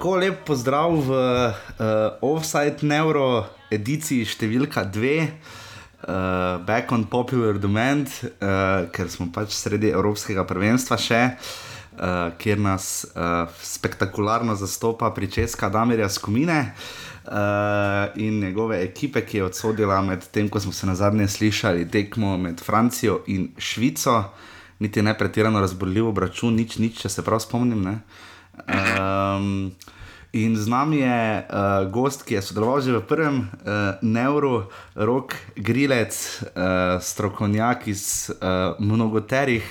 Tako lep pozdrav v uh, Offside Neuro ediciji številka 2, uh, Back on Popular Demand, uh, ker smo pač sredi Evropskega prvenstva še, uh, kjer nas uh, spektakularno zastopa pričeska Damirja Skomine. Uh, in njegove ekipe, ki je odsodila med tem, ko smo se na zadnje slišali, tekmo med Francijo in Švico, niti ne pretirano razborljiv račun, nič, nič, če se prav spomnim. Uh, Um, in z nami je uh, gost, ki je sodeloval že v prvem uh, Neuru, rok Grilec, uh, strokovnjak iz uh, mnogoterih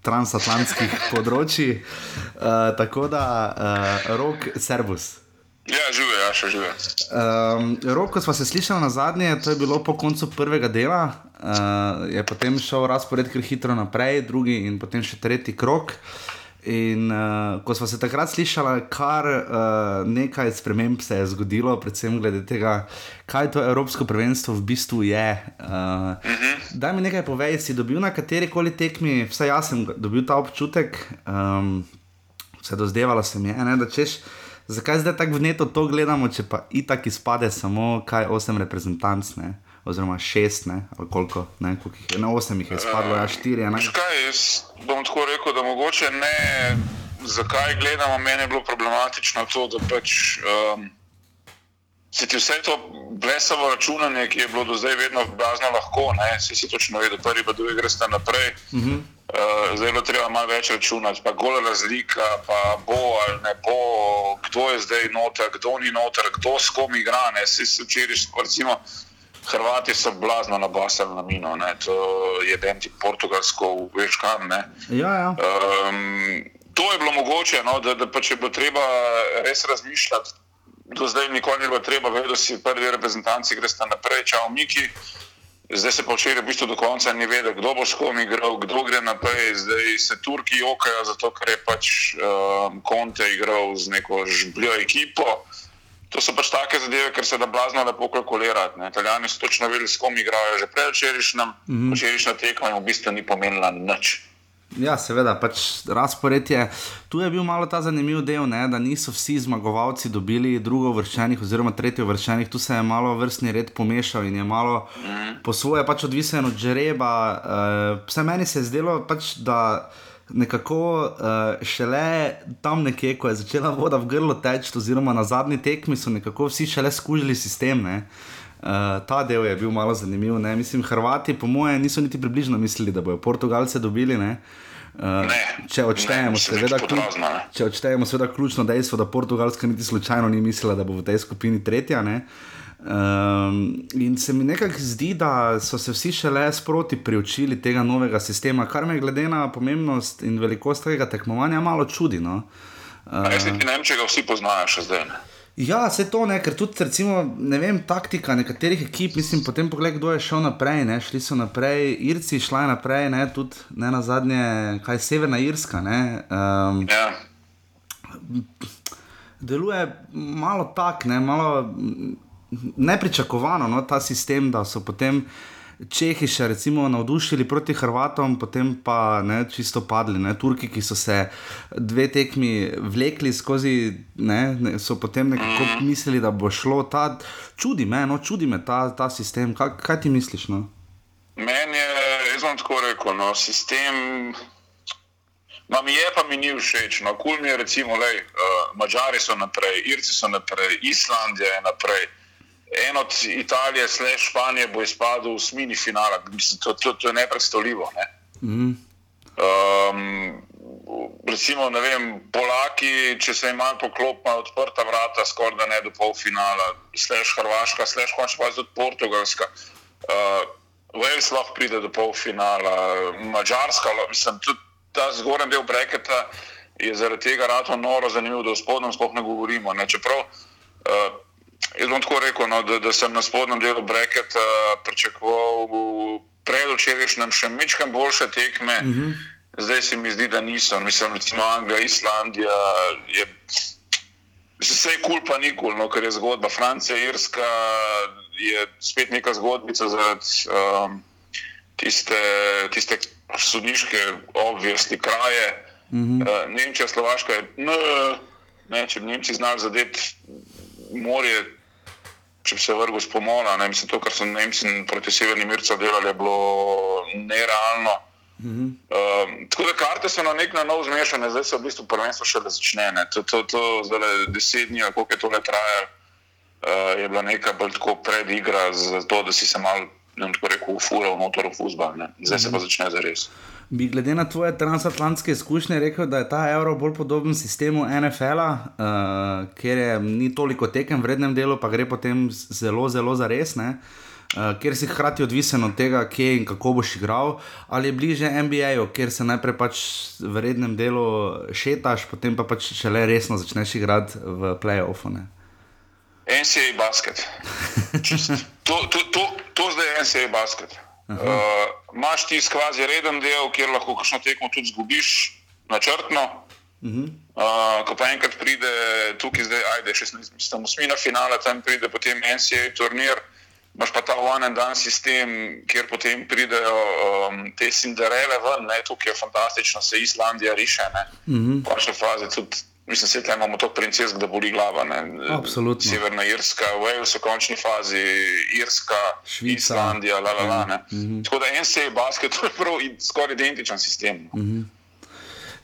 transatlantskih področji. Uh, tako da, uh, rok Servus. Ja, živi, ja, še živi. Um, rok, ko smo se slišali na zadnje, to je bilo po koncu prvega dela, uh, je potem šel razpored kar hitro naprej, drugi in potem še tretji krok. Uh, In uh, ko smo se takrat slišali, kar uh, nekaj sprememb se je zgodilo, predvsem glede tega, kaj to Evropsko prvenstvo v bistvu je. Uh, uh -huh. Daj mi nekaj povej, si dobil na kateri koli tekmi, vsaj jaz sem dobil ta občutek, um, vse dozdevalo se mi je, ne, da češ. Zakaj zdaj tako vneto to gledamo, če pa itak izpade samo kaj osem reprezentantov? Oziroma šest, ne, ali koliko, ne, koliko jih je, na osem jih je spadlo, ja, štiri. Škaj, jaz bom tako rekel, da mogoče ne, zakaj gledamo, meni je bilo problematično to, da pač. Um, Se ti vse to blesavo računanje, ki je bilo do zdaj vedno blazno lahko, ne? si si točno vedel, prvi pa drugi greš naprej. Uh -huh. uh, zdaj je treba malo več računati, pa gola razlika, pa bo ali ne bo, kdo je zdaj noter, kdo ni noter, kdo s kom igra. Si se včeraj, recimo, Hrvati so blazno nabasali na mino, ne? to je Benti Portugalsko, veš kam. Ja, ja. Um, to je bilo mogoče, no? da, da pa če bo treba res razmišljati, do zdaj nikoli ni bilo treba, vedeti, da si prvi reprezentanci greš naprej, čau Miki. Zdaj se pa včeraj v bistvu do konca ni vedel, kdo bo s kom igral, kdo gre naprej. Zdaj se Turki jokajo, zato ker je pač um, Conte igral z neko žbljo ekipo. To so pač take zadeve, ker se da blazno lepo kalkulirati. Italijani so točno vedeli, s kom igrajo, že prej včerajšnjem, mm -hmm. včerajšnja tekma in v bistvu ni pomenila nič. Ja, seveda, pač razpored je. Tu je bil malo ta zanimiv del, ne, da niso vsi zmagovalci dobili drugo vrščenih oziroma tretjo vrščenih. Tu se je malo vrstni red pomešal in je malo mm. po svoje pač odvisen od žreba. Uh, vse meni se je zdelo, pač, da nekako uh, šele tam nekje, ko je začela voda v grlo teči, oziroma na zadnji tekmi, so nekako vsi šele skužili sistem. Ne? Uh, ta del je bil malo zanimiv. Ne? Mislim, Hrvati, po mojem, niso niti približno mislili, da bodo Portugalce dobili. Ne? Uh, če odštejemo, seveda, ključ, če odštejemo, seveda, ključno dejstvo, da Portugalska niti slučajno ni mislila, da bo v tej skupini tretja. Uh, Um, in se mi nekako zdi, da so se vsi šele sproti priučili tega novega sistema, kar me glede na pomembnost in velikost tega tekmovanja malo čudi. No? Uh, Jaz ne vem, če ga vsi poznajo še zdaj. Ne? Ja, se to ne, ker tudi, recimo, ne vem, taktika nekaterih ekip, mislim, potem pogled, kdo je šel naprej, ne, šli so naprej, Irci šla naprej, ne, tudi ne na zadnje, kaj Severna Irska. Ne, um, ja. Deluje malo tak, ne, malo nepričakovano, no, ta sistem, da so potem Čehi še recimo navdušili proti Hrvatom, potem pa ne, čisto padli. Ne. Turki, ki so se dve tekmi vlekli skozi, ne, so potem nekako mislili, da bo šlo ta. Čudi me, no, čudi me ta, ta sistem. Kaj, kaj ti misliš? No? Meni je, jaz bom tako rekel, no, sistem. Ma mi je pa mi ni všeč. No, kul mi je, recimo, da uh, eh, Mačari so naprej, Irci so naprej, Islandija je naprej en od Italije, slash Španije, bo izpadel v smini finala. Mislim, to, to, to je nepredstavljivo. Ne? Mm. Um, recimo, ne vem, Polaki, če se jim malo poklopijo, odprta vrata, skoraj da ne do polfinala, slash Hrvaška, slash končno pa tudi Portugalska. Uh, Wales lahko pride do polfinala, Mačarska, mislim, tudi ta zgornji del breketa je zaradi tega rado noro zanimiv, da o spodnjem sploh ne govorimo. Ne? Čeprav uh, Jaz bom tako rekel, no, da, da sem na spodnjem delu breketa pričakoval predvčerajšnjem še nekaj boljše tekme, uh mhm. -huh. zdaj se mi zdi, da niso. Mislim, recimo Anglija, Islandija. Je, Vse je kul, pa ni kul, no, ker je zgodba. Francija, Irska je spet neka zgodbica zaradi um, tiste, tiste sodniške obvesti kraje. Uh -huh. uh, Nemčija, Slovaška je. No, ne, če bi Nemci znali zadeti morje, če bi se vrgel s pomola, ne, mislim, to, kar so Nemci proti Severnim Mircu delali, je bilo nerealno. Uh -huh. uh, tako da karte so na nek način nov zmešane, zdaj se v bistvu prvenstvo še le začne. To, to, to zdaj le deset dni, koliko je tole trajalo, uh, je bila neka bolj tako predigra za to, da si se mal, ne vem, tako rekel, ufura v motor v fuzbal, zdaj uh -huh. se pa začne za res. Bi glede na tvoje transatlantske izkušnje rekel, da je ta evro bolj podoben sistemu NFL-a, uh, kjer je ni toliko tekem v vrednem delu, pa gre potem zelo, zelo za res, uh, kjer si hkrati odvisen od tega, kje in kako boš igral, ali je bliže NBA-ju, kjer se najprej pač v vrednem delu šetaš, potem pa pač šele resno začneš igrati v play-offu. NCA basket. to, to, to, to zdaj je NCA basket. Uh, Máš ti skvazi reden del, kjer lahko kakšno tekmo tudi zgubiš, načrtno. Uh -huh. uh, ko pa enkrat pride tukaj, zdaj, ajde, 16, mislim, osmina finala, tam pride potem NCA turnir, imaš pa ta one and done sistem, kjer potem pridejo um, te Cinderele ven, ne, tukaj je fantastično, se Islandija riše, ne, uh -huh. pa še faze tudi. Mislim, da imamo to princes, da boli glava. Ne? Absolutno. Severna Irska, Wales v končni fazi, Irska, Švica. Islandija, la, la, la, mm -hmm. Tako da en se je basket, to je prav skoraj identičen sistem. Mm -hmm.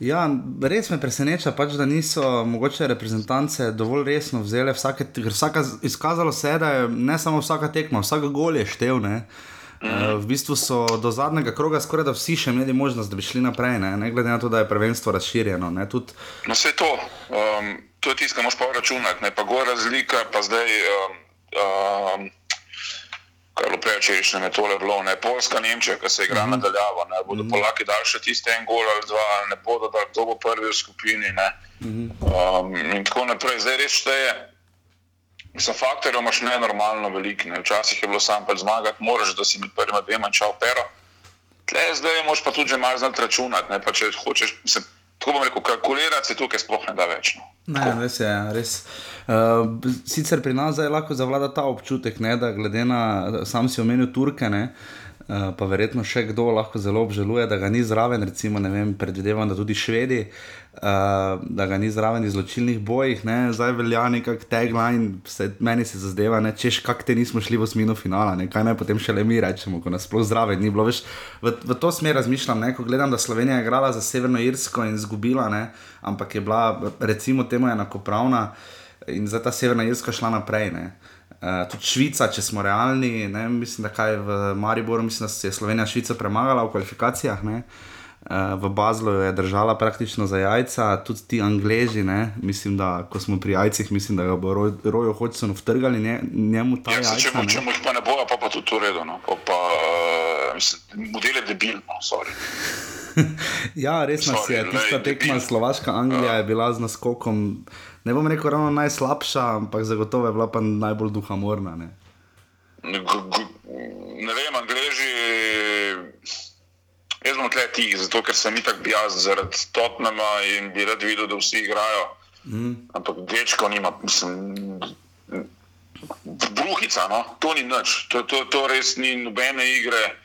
Ja, res me preseneča, pač, da niso mogoče reprezentance dovolj resno vzele. Vsake, vsaka, izkazalo se je, da je ne samo vsaka tekma, vsak gol je štev. Ne? Uh, v bistvu so do zadnjega kroga skoraj da vsi še imeli možnost, da bi šli naprej, ne, ne glede na to, da je prvenstvo razširjeno. Ne, tudi... No, vse to, um, to je tisto, kar moš pa računati, ne pa gor razlika, pa zdaj. Um, um, Kar je prej, če rečeš, ne tole bilo, ne Poljska, Nemčija, ki se igra mhm. -huh. nadaljavo, ne bodo mhm. -huh. Polaki dali še tiste en gol ali dva, ne bodo dali, kdo bo prvi v skupini. Uh -huh. um, in tako naprej, zdaj res šteje. Mislim, faktorjev imaš nenormalno veliko. Ne. Včasih je bilo samo pač zmagati, moraš, da si med prvima dvema čal pero. Tle zdaj moš pa tudi že malo znati računati. Ne. Pa če hočeš, se, tako bom rekel, kalkulirati se tukaj sploh ne da več. No. Ne, res je, res. Uh, sicer pri nas je lahko zavlada ta občutek, ne, da glede na, sam si omenil Turke, ne, uh, pa verjetno še kdo lahko zelo obžaluje, da ga ni zraven, recimo, vem, predvidevam, da tudi švedi. Uh, uh, da ga ni zraven izločilnih bojih, ne? zdaj velja nekakšen tagline, se, meni se zazdeva, ne? češ kak te nismo šli v osmino finala, ne? kaj naj potem še le mi rečemo, ko nas sploh zraven ni bilo. Veš, v, v to smer razmišljam, ne? ko gledam, da Slovenija je igrala za Severno Irsko in izgubila, ampak je bila, recimo, temu enakopravna in zdaj ta Severna Irska šla naprej. Ne? Uh, tudi Švica, če smo realni, ne, mislim, da kaj v Mariboru, mislim, da se je Slovenija Švica premagala v kvalifikacijah. Uh, Eh, v Bazlu je držala praktično za jajca, tudi ti Angleži, ne? mislim, da ko smo pri jajcih, mislim, da ga bo Rojo Roj Hodgson vtrgali nje, njemu ta ja, jajca. Če mu jih pa ne bo, pa, pa tudi to redo, no? pa, pa uh, mislim, model je debil, no, sorry. ja, res nas je, tista tekma Slovaška Anglija je bila z naskokom, ne bom rekel ravno najslabša, ampak zagotovo je bila pa najbolj duhamorna. Ne, ne, ne vem, Angleži. Jaz bom tle ti, zato ker sem itak jaz zaradi Totnama in bi rad videl, da vsi igrajo. Mm. Ampak večko nima, mislim, bruhica, no? to ni nič, to, to, to res ni nobene igre.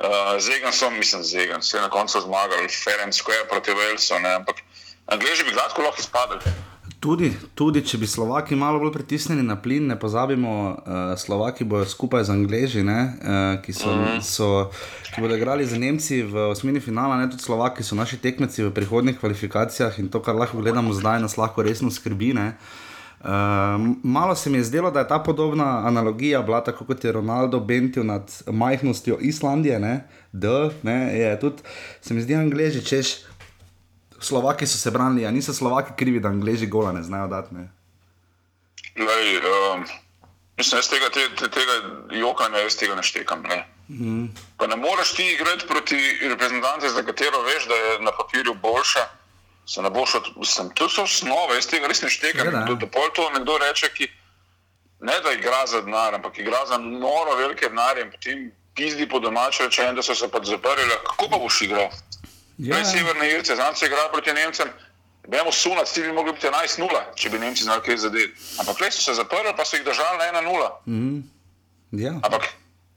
Uh, zegan sem, mislim, zegan, se je na koncu zmagal, Ferenc Square proti Walesu, ampak Angleži bi gladko lahko izpadli. Tudi, tudi, če bi Slovaki malo bolj pritisnili na plin, ne pozabimo, uh, Slovaki bodo skupaj z Angleži, ne, uh, ki, so, mhm. -huh. so, ki bodo igrali z Nemci v osmini finala, ne tudi Slovaki so naši tekmeci v prihodnih kvalifikacijah in to, kar lahko gledamo zdaj, nas lahko resno skrbi. Ne. Uh, malo se mi je zdelo, da je ta podobna analogija bila tako kot je Ronaldo bentil nad majhnostjo Islandije, ne, da je tudi, se mi zdi, Angleži, češ. Slovaki so se branili, a niso Slovaki krivi, da Angliji gola ne znajo dati. Ne? Lej, um, mislim, jaz tega, te, te, tega jokanja, jaz tega ne štekam. Ne? Mm. ne moreš ti igrati proti reprezentanci, za katero veš, da je na papirju boljša. Se ne boš odvisel. To so osnove, jaz tega res ne štekam. Da, da pol to nekdo reče, ki ne da igra za denar, ampak igra za noro velike denarje in potem pizdi po domače reče, da so se pa zaprli. Kako pa boš igral? Ja. Prej severne Irce, znam se igrati proti Nemcem. Bemo sunati, ti bi mogli biti 11-0, če bi Nemci znali kaj zadeti. Ampak res so se zaprli, pa so jih držali na 1-0. Mm. Ja. Ampak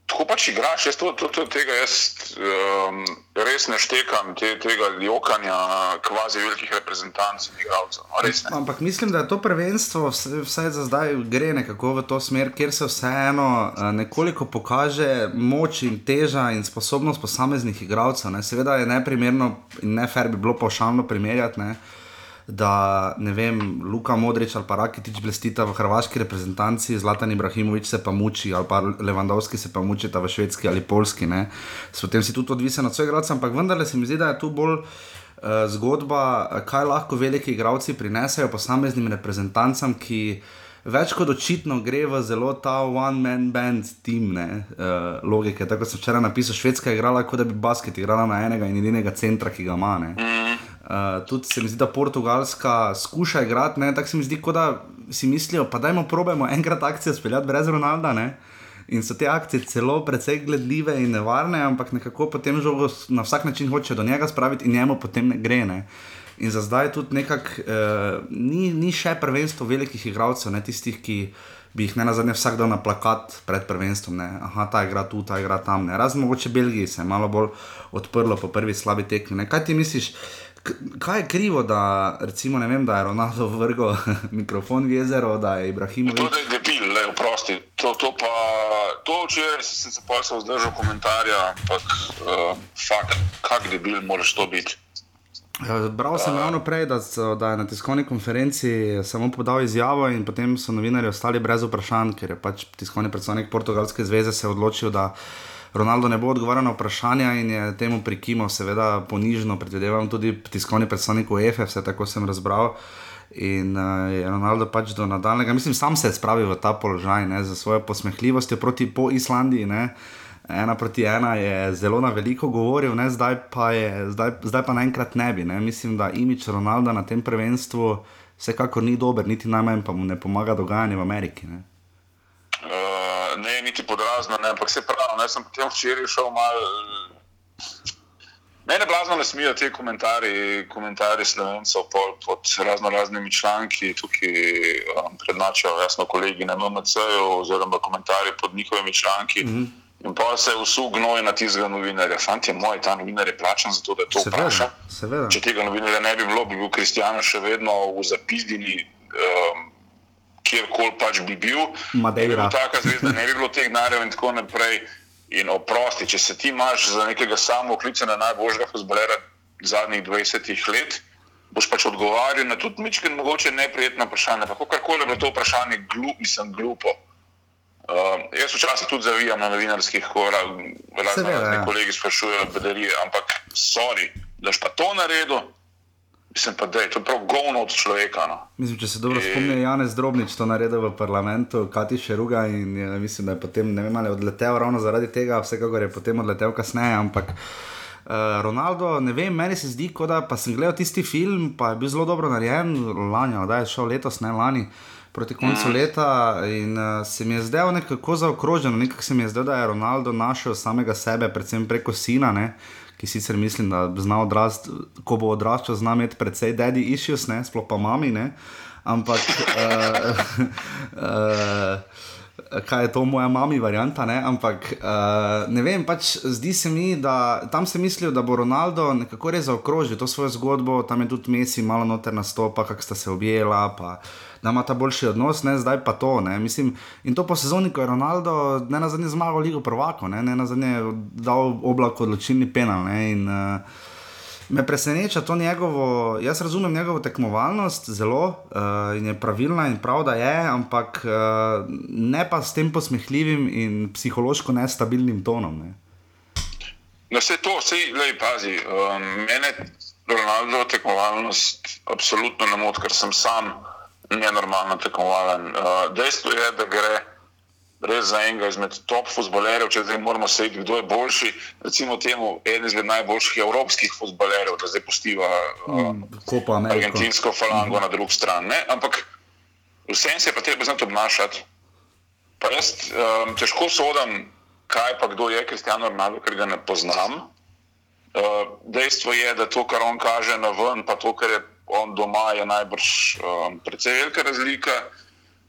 tako pač igraš, jaz to, to, to, tega jaz um, res ne štekam, te, tega jokanja kvazi velikih reprezentantov in igralcev. No, Ampak mislim, da je to prvenstvo, vsaj za zdaj, gre nekako v to smer, kjer se vseeno uh, nekoliko pokaže moč in teža in sposobnost posameznih igralcev. Seveda je neprimerno in ne fair bi bilo pošaljno primerjati. Ne? Da ne vem, Luka Modrič ali pa Rakitič blestita v hrvaški reprezentanci, Zlatan Ibrahimovič se pa muči ali pa Levandovski se pa mučita v švedski ali polski. Potem si tudi odvisen od svojega igralca, ampak vendarle se mi zdi, da je tu bolj. Uh, zgodba, kaj lahko veliki igravci prinesejo posameznim reprezentancem, ki več kot očitno gre v zelo ta one-man band team, ne, uh, logike. Tako sem včeraj napisal, švedska je igrala, kot da bi basket igrala na enega in edinega centra, ki ga ima. Mm. Uh, tudi se mi zdi, da Portugalska skuša igrati, tako se mi zdi, da si mislijo, pa dajmo probojmo enkrat akcijo speljati brez Ronalda. Ne? In so te akcije celo precej gledljive in nevarne, ampak nekako potem žogo na vsak način hoče do njega spraviti in njemu potem ne gre. Ne? In za zdaj tudi nekako uh, ni, ni še prvenstvo velikih igralcev, ne tistih, ki bi jih ne nazadnje vsak dan na plakat pred prvenstvom. Ne? Aha, ta igra tu, ta igra tam. Razen mogoče Belgiji se je malo bolj odprlo po prvi slabi tekmi. Kaj ti misliš? Kaj je krivo, da, recimo, vem, da je Ronaldo vrgel mikrofon v jezero, da je Ibrahim. To je debil, le oprosti. To, to pa, to včeraj sem se pa se vzdržal komentarja, ampak uh, fakt, kak debil moraš to biti. Ja, bral sem ravno prej, da, so, da je na tiskovni konferenci samo podal izjavo, in potem so novinari ostali brez vprašanj, ker je pač tiskovni predstavnik Portugalske zveze se odločil, da Ronaldo ne bo odgovarjal na vprašanja in je temu prikimal, seveda ponižno, predvidevam tudi tiskovni predstavnik UEFA, vse tako sem razbral. In uh, je Ronaldo pač do nadaljnega, mislim, sam se je spravil v ta položaj ne, za svojo posmehljivostjo proti po Islandiji. Ne. Ena proti ena je zelo na veliko govoril, ne, zdaj, pa je, zdaj, zdaj pa naenkrat ne bi. Ne. Mislim, da imič Ronalda na tem prvenstvu vsekakor ni dober, niti najmanj pa mu ne pomaga dogajanje v Ameriki. Ne ne niti podrazno, ne, ampak se pravi, jaz sem potem včeraj šel malo. Mene blazno ne smijo ti komentarji, komentarji slovencev pod razno raznimi članki, tukaj um, prednačajo jasno kolegi na MMC-ju oziroma komentarji pod njihovimi članki. Mm -hmm. In pa se vsu gnoj na tistega novinarja. Fantje moj, ta novinar je plačen za to, da to vpraša. Če tega novinarja ne bi bilo, bi bil Kristjan še vedno v zapizdini um, kjerkoli pač bi bil. Madeira. Taka zvezda ne bi bilo teh denarjev in tako naprej. In oprosti, če se ti imaš za nekega samo klica na najboljšega fuzbolera zadnjih 20 let, boš pač odgovarjal na tudi mičke, mogoče neprijetna vprašanja. Pa kakorkoli je bilo to vprašanje, glup, mislim, glupo. Uh, jaz včasih tudi zavijam na novinarskih korah, razne ja. kolegi sprašujejo, ampak sorry, da si pa to naredil. Mislim pa, da je to prav govno od človeka. No. Mislim, če se dobro e... spomnim, Janez Drobnič to naredil v parlamentu, Kati še ruga in je, mislim, da je potem ne vem ali odletel ravno zaradi tega, vsekakor je potem odletel kasneje. Ampak uh, Ronaldo, ne vem, meni se zdi, kot da pa sem gledal tisti film, pa je bil zelo dobro narejen, lani, da je šel letos, ne lani. Proti koncu mm. leta in uh, se mi je zdelo nekako zaokroženo, nekako se mi je zdelo, da je Ronaldo našel samega sebe, predvsem preko sina. Ne? Ki sicer mislim, da zna odrasti, ko bo odraščal, zna imeti precej daddy issues, ne, sploh pa mami. Ne. Ampak, uh, uh, kaj je to moja mami, varianta. Ne? Ampak uh, ne vem, pač zdi se mi, da tam se mislijo, da bo Ronaldo nekako res zaokrožil to svojo zgodbo, tam je tudi Messi malo noter nastopa, kako sta se objela. Pa, da ima ta boljši odnos, ne, zdaj pa to. Mislim, in to po sezoni, ko je Ronaldo ne na zadnje zmagal Ligo Prvako, ne, ne na zadnje dal oblak odločilni penal. Ne, in, uh, Me preseneča to njegovo, jaz razumem njegovo tekmovalnost zelo uh, in je pravilna in prav, da je, ampak uh, ne pa s tem posmehljivim in psihološko nestabilnim tonom. Ne. Na vse to, vse lepo pazi. Um, mene Ronaldo tekmovalnost absolutno ne moti, ker sem sam nenormalno tekmovalen. Uh, dejstvo je, da gre res za enega izmed top futbolerjev, če zdaj moramo sedeti, kdo je boljši. Recimo temu, eden izmed najboljših evropskih futbolerjev, da zdaj postiva uh, mm, argentinsko falango mm. na drugi strani. Ampak vsem se je pa treba znati obnašati. Pa jaz um, težko sodim, kaj pa kdo je Kristjano Ronaldo, ker ga ne poznam. Uh, dejstvo je, da to, kar on kaže na ven, pa to, kar je on doma, je najbrž um, precej velika razlika.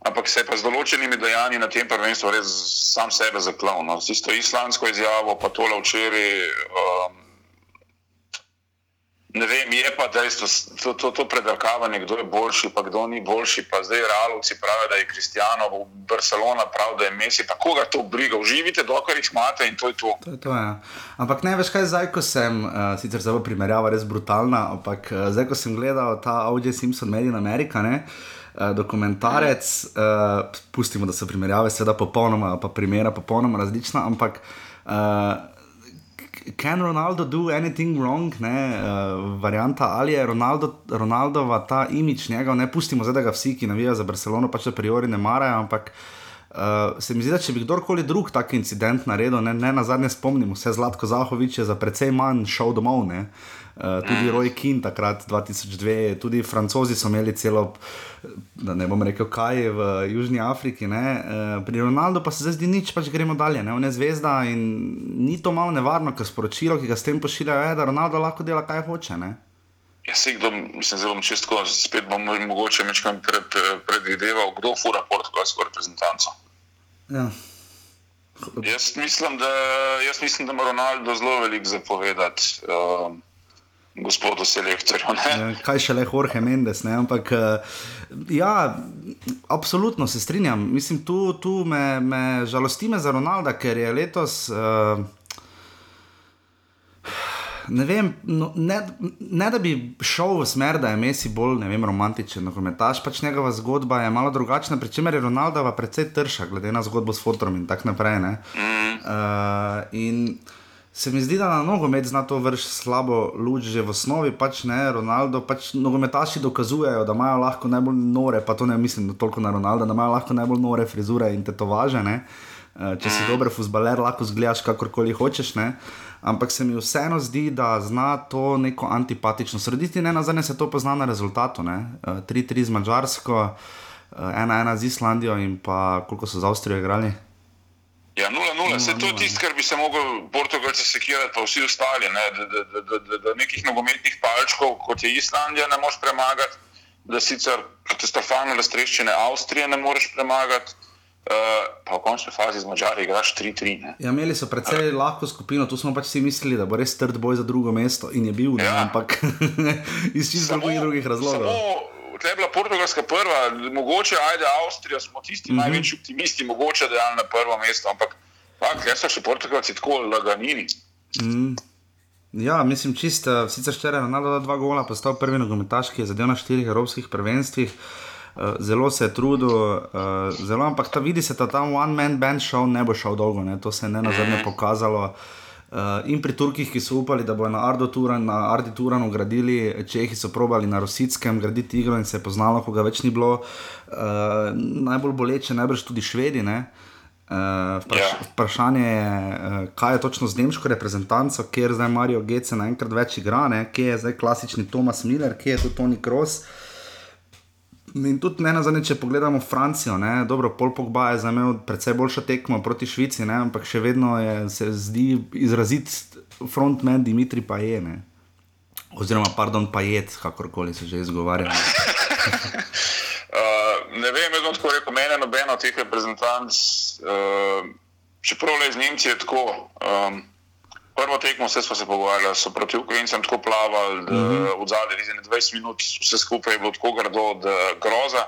ampak se je pa z določenimi dejanji na tem prvenstvu res sam sebe zaklal. No. S isto islamsko izjavo, pa tole včeraj. Um, Ne vem, je pa dejstvo, to, to, to predakavanje, kdo je boljši, pa kdo ni boljši. Pa zdaj realovci pravijo, da je Kristijano, Barcelona pravi, da je Messi. Pa koga to briga, uživite, dokler jih imate in to je to. to, je to ja. Ampak ne veš, kaj zdaj, ko sem, uh, sicer zelo primerjava, res brutalna, ampak uh, zdaj, ko sem gledal ta Audio Simpson Made in America. Ne? Uh, dokumentarec, uh, pustimo, da so primerjave, seveda popolnoma, pa primera popolnoma različna, ampak uh, can Ronaldo do anything wrong, ne, uh, varianta ali je Ronaldo, Ronaldova ta imič njega, ne pustimo zdaj, da ga vsi, ki navijajo za Barcelono, pač a priori ne marajo, ampak uh, se mi zdi, da če bi kdorkoli drug tak incident naredil, ne, ne na zadnje spomnimo, vse Zlatko Zahovič je za precej manj šel domov, ne. Uh, tudi Roy King takrat 2002, tudi francozi so imeli celo, da ne bom rekel, kaj v Južni Afriki. Uh, pri Ronaldu pa se zdaj zdi nič, pač gremo dalje, ne? on je zvezda in ni to malo nevarno, ker sporočilo, ki ga s tem pošiljajo, je, da Ronaldo lahko dela, kaj hoče. Ne? Ja, se kdo, mislim, zelo čistko, spet bom mogoče nekaj pred, predvideval, kdo fura portugalsko reprezentanco. Ja. Jaz mislim, da, jaz mislim, da ima Ronaldo zelo veliko zapovedati. Um, gospodu selektorju. Ja, kaj še le Jorge Mendes, ne? ampak uh, ja, absolutno se strinjam. Mislim, tu, tu me, me žalosti me za Ronalda, ker je letos. Uh, Ne, vem, no, ne, ne da bi šel v smer, da je Messi bolj vem, romantičen, komentaš, pač njegova zgodba je malo drugačna, pri čemer je Ronaldova precej trša, glede na zgodbo s fotom in tako naprej. Uh, in se mi zdi, da na nogomet zna to vršiti slabo luč, že v osnovi pač ne, Ronaldo, pač nogometaši dokazujejo, da imajo lahko najbolj nore, pa to ne mislim toliko na Ronaldo, da imajo lahko najbolj nore frizure in tetovaže. Ne? Eh, če si dober futbaler, lahko zgledaš kakorkoli hočeš. Ne? Ampak se mi vseeno zdi, da zna to neko antipatično srediti, ne na zadnje se to pozna na rezultatu. 3-3 eh, z Mačarsko, 1-1 eh, z Islandijo in pa koliko so z Avstrijo igrali. Ja, 0-0, vse to je tisto, kar bi se lahko Portugalci sekirali, pa vsi ostali. Ne? Da, da, da, da, da, nekih nogometnih palčkov, kot je Islandija, ne moreš premagati, da sicer katastrofalno raztreščene Avstrije ne moreš premagati. Uh, pa v končni fazi z Mačari igraš 3-3. Ja, imeli so precej lahko skupino, tu smo pač vsi mislili, da bo res trd boj za drugo mesto in je bil, ja. ampak iz čisto drugih razlogov. Samo, Tle je bila Portugalska prva, mogoče ajde Avstrija, smo tisti mm -hmm. največji optimisti, mogoče da je na prvo mesto, ampak kaj so še Portugalci tako laganini. Mm. Ja, mislim, čisto, sicer včeraj je nadal dva gola, postal prvi nogometaš, ki je zadev na štirih evropskih prvenstvih. Uh, zelo se je trudil, uh, zelo, ampak ta vidi se, da ta one-man band show ne bo šel dolgo, ne? to se je ne na zadnje mhm. pokazalo. Uh, Uh, in pri Turkih, ki so upali, da bodo na Ardi Turanu gradili, Čehi so probali na Rosickem graditi igro in se je poznalo, ko ga več ni bilo. Uh, najbolj boleče, najbrž tudi Švedi. Uh, vpraš yeah. Ja. Vprašanje je, uh, kaj je točno z nemško reprezentanco, kjer zdaj Marijo Gece naenkrat več igra, ne? kje je zdaj klasični Thomas Miller, kje je tu Tony Cross. Uh, In tudi ne nazadnje, če pogledamo Francijo, ne, dobro, Pol Pogba je me precej boljša tekma proti Švici, ne, ampak še vedno je, se zdi izrazit frontman Dimitri Pajene. Oziroma, pardon, Pajet, kakorkoli se že izgovarja. uh, ne vem, jaz bom tako rekel, meni nobeno od teh reprezentanc, uh, čeprav le iz Nemčije tako. Um, prvo tekmo, vse smo se pogovarjali, so proti Ukrajincem tako plavali, da mm -hmm. od zadaj je 20 minut, vse skupaj je bilo tako grdo, da groza.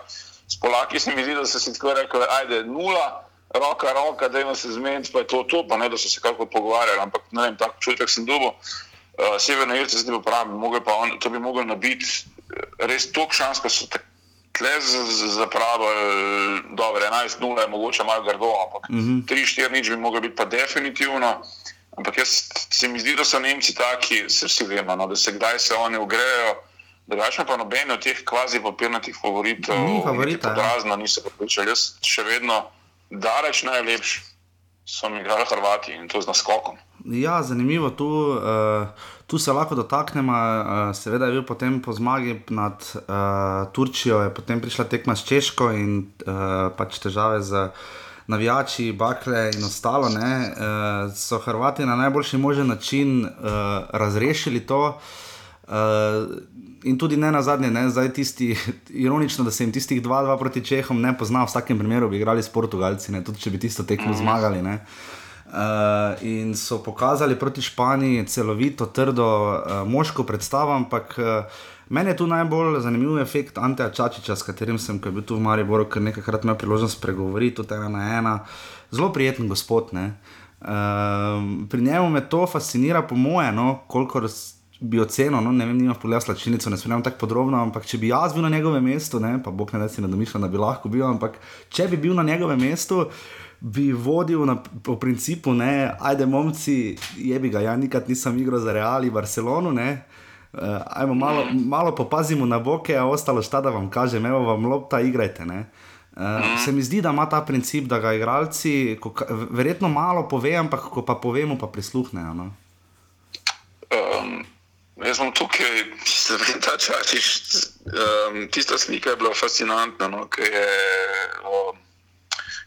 S Polaki se mi zdi, da so si tako rekli, ajde, nula, roka, roka, da jim se zmeniti, pa je to to, pa ne da so se kako pogovarjali, ampak ne vem, tako čutek sem dubo. Uh, Severne Irce zdaj pravi, pa on, to bi mogel nabiti res toliko šans, ko so tle zapravili, dobro, 11-0 je mogoče malo grdo, ampak mm -hmm. 3-4 nič bi mogel biti pa definitivno. Ampak jaz se mi zdi, da so Nemci taki, se vsi vemo, no, da se kdaj se oni ugrejo. Drugačno pa nobeno od teh kvazi papirnatih favoritov, ni favorita. Ja. Razno niso pripričali. Jaz še vedno daleč najlepši so mi igrali Hrvati in to z naskokom. Ja, zanimivo. Tu, uh, tu se lahko dotaknemo. Uh, seveda je bil potem po zmagi nad uh, Turčijo, je potem prišla tekma s Češko in uh, pač težave z navijači, bakle in ostalo, ne, uh, so Hrvati na najboljši možen način uh, razrešili to. Uh, in tudi ne na zadnje, ne, zdaj tisti, ironično, da se jim tistih 2-2 proti Čehom ne pozna, v vsakem primeru bi igrali s Portugalci, ne, tudi če bi tisto tekmo mm. zmagali. Ne. Uh, in so pokazali proti Španiji celovito, trdo, uh, moško predstavo, ampak uh, meni je tu najbolj zanimiv efekt Anteja Čačiča, s katerim sem, ko je bil tu v Mariboru, ker nekajkrat imel priložnost pregovoriti, tudi ena na ena. Zelo prijeten gospod. Uh, pri njemu me to fascinira, po moje, no, koliko bi ocenil, no, ne vem, nima pogleda slačilnico, ne spremljam tako podrobno, ampak če bi jaz bil na njegovem mestu, ne, pa bog ne da si ne domišljam, da bi lahko bil, ampak če bi bil na njegovem mestu, bi vodil na, po principu, ne, ajde, momci, je bi ga, ja, nikad nisem igral za Real in Barcelono, ne. Uh, ajmo malo, malo popazimo na boke, a ostalo šta da vam kažem, evo vam lopta, igrajte. Uh, se mi zdi, da ima ta princip, da ga igralci, ko, verjetno malo pove, ampak ko pa povemo, pa prisluhnejo. No? Um, jaz sem tukaj, da ta časiš, um, tista slika je bila fascinantna, no, ker je um,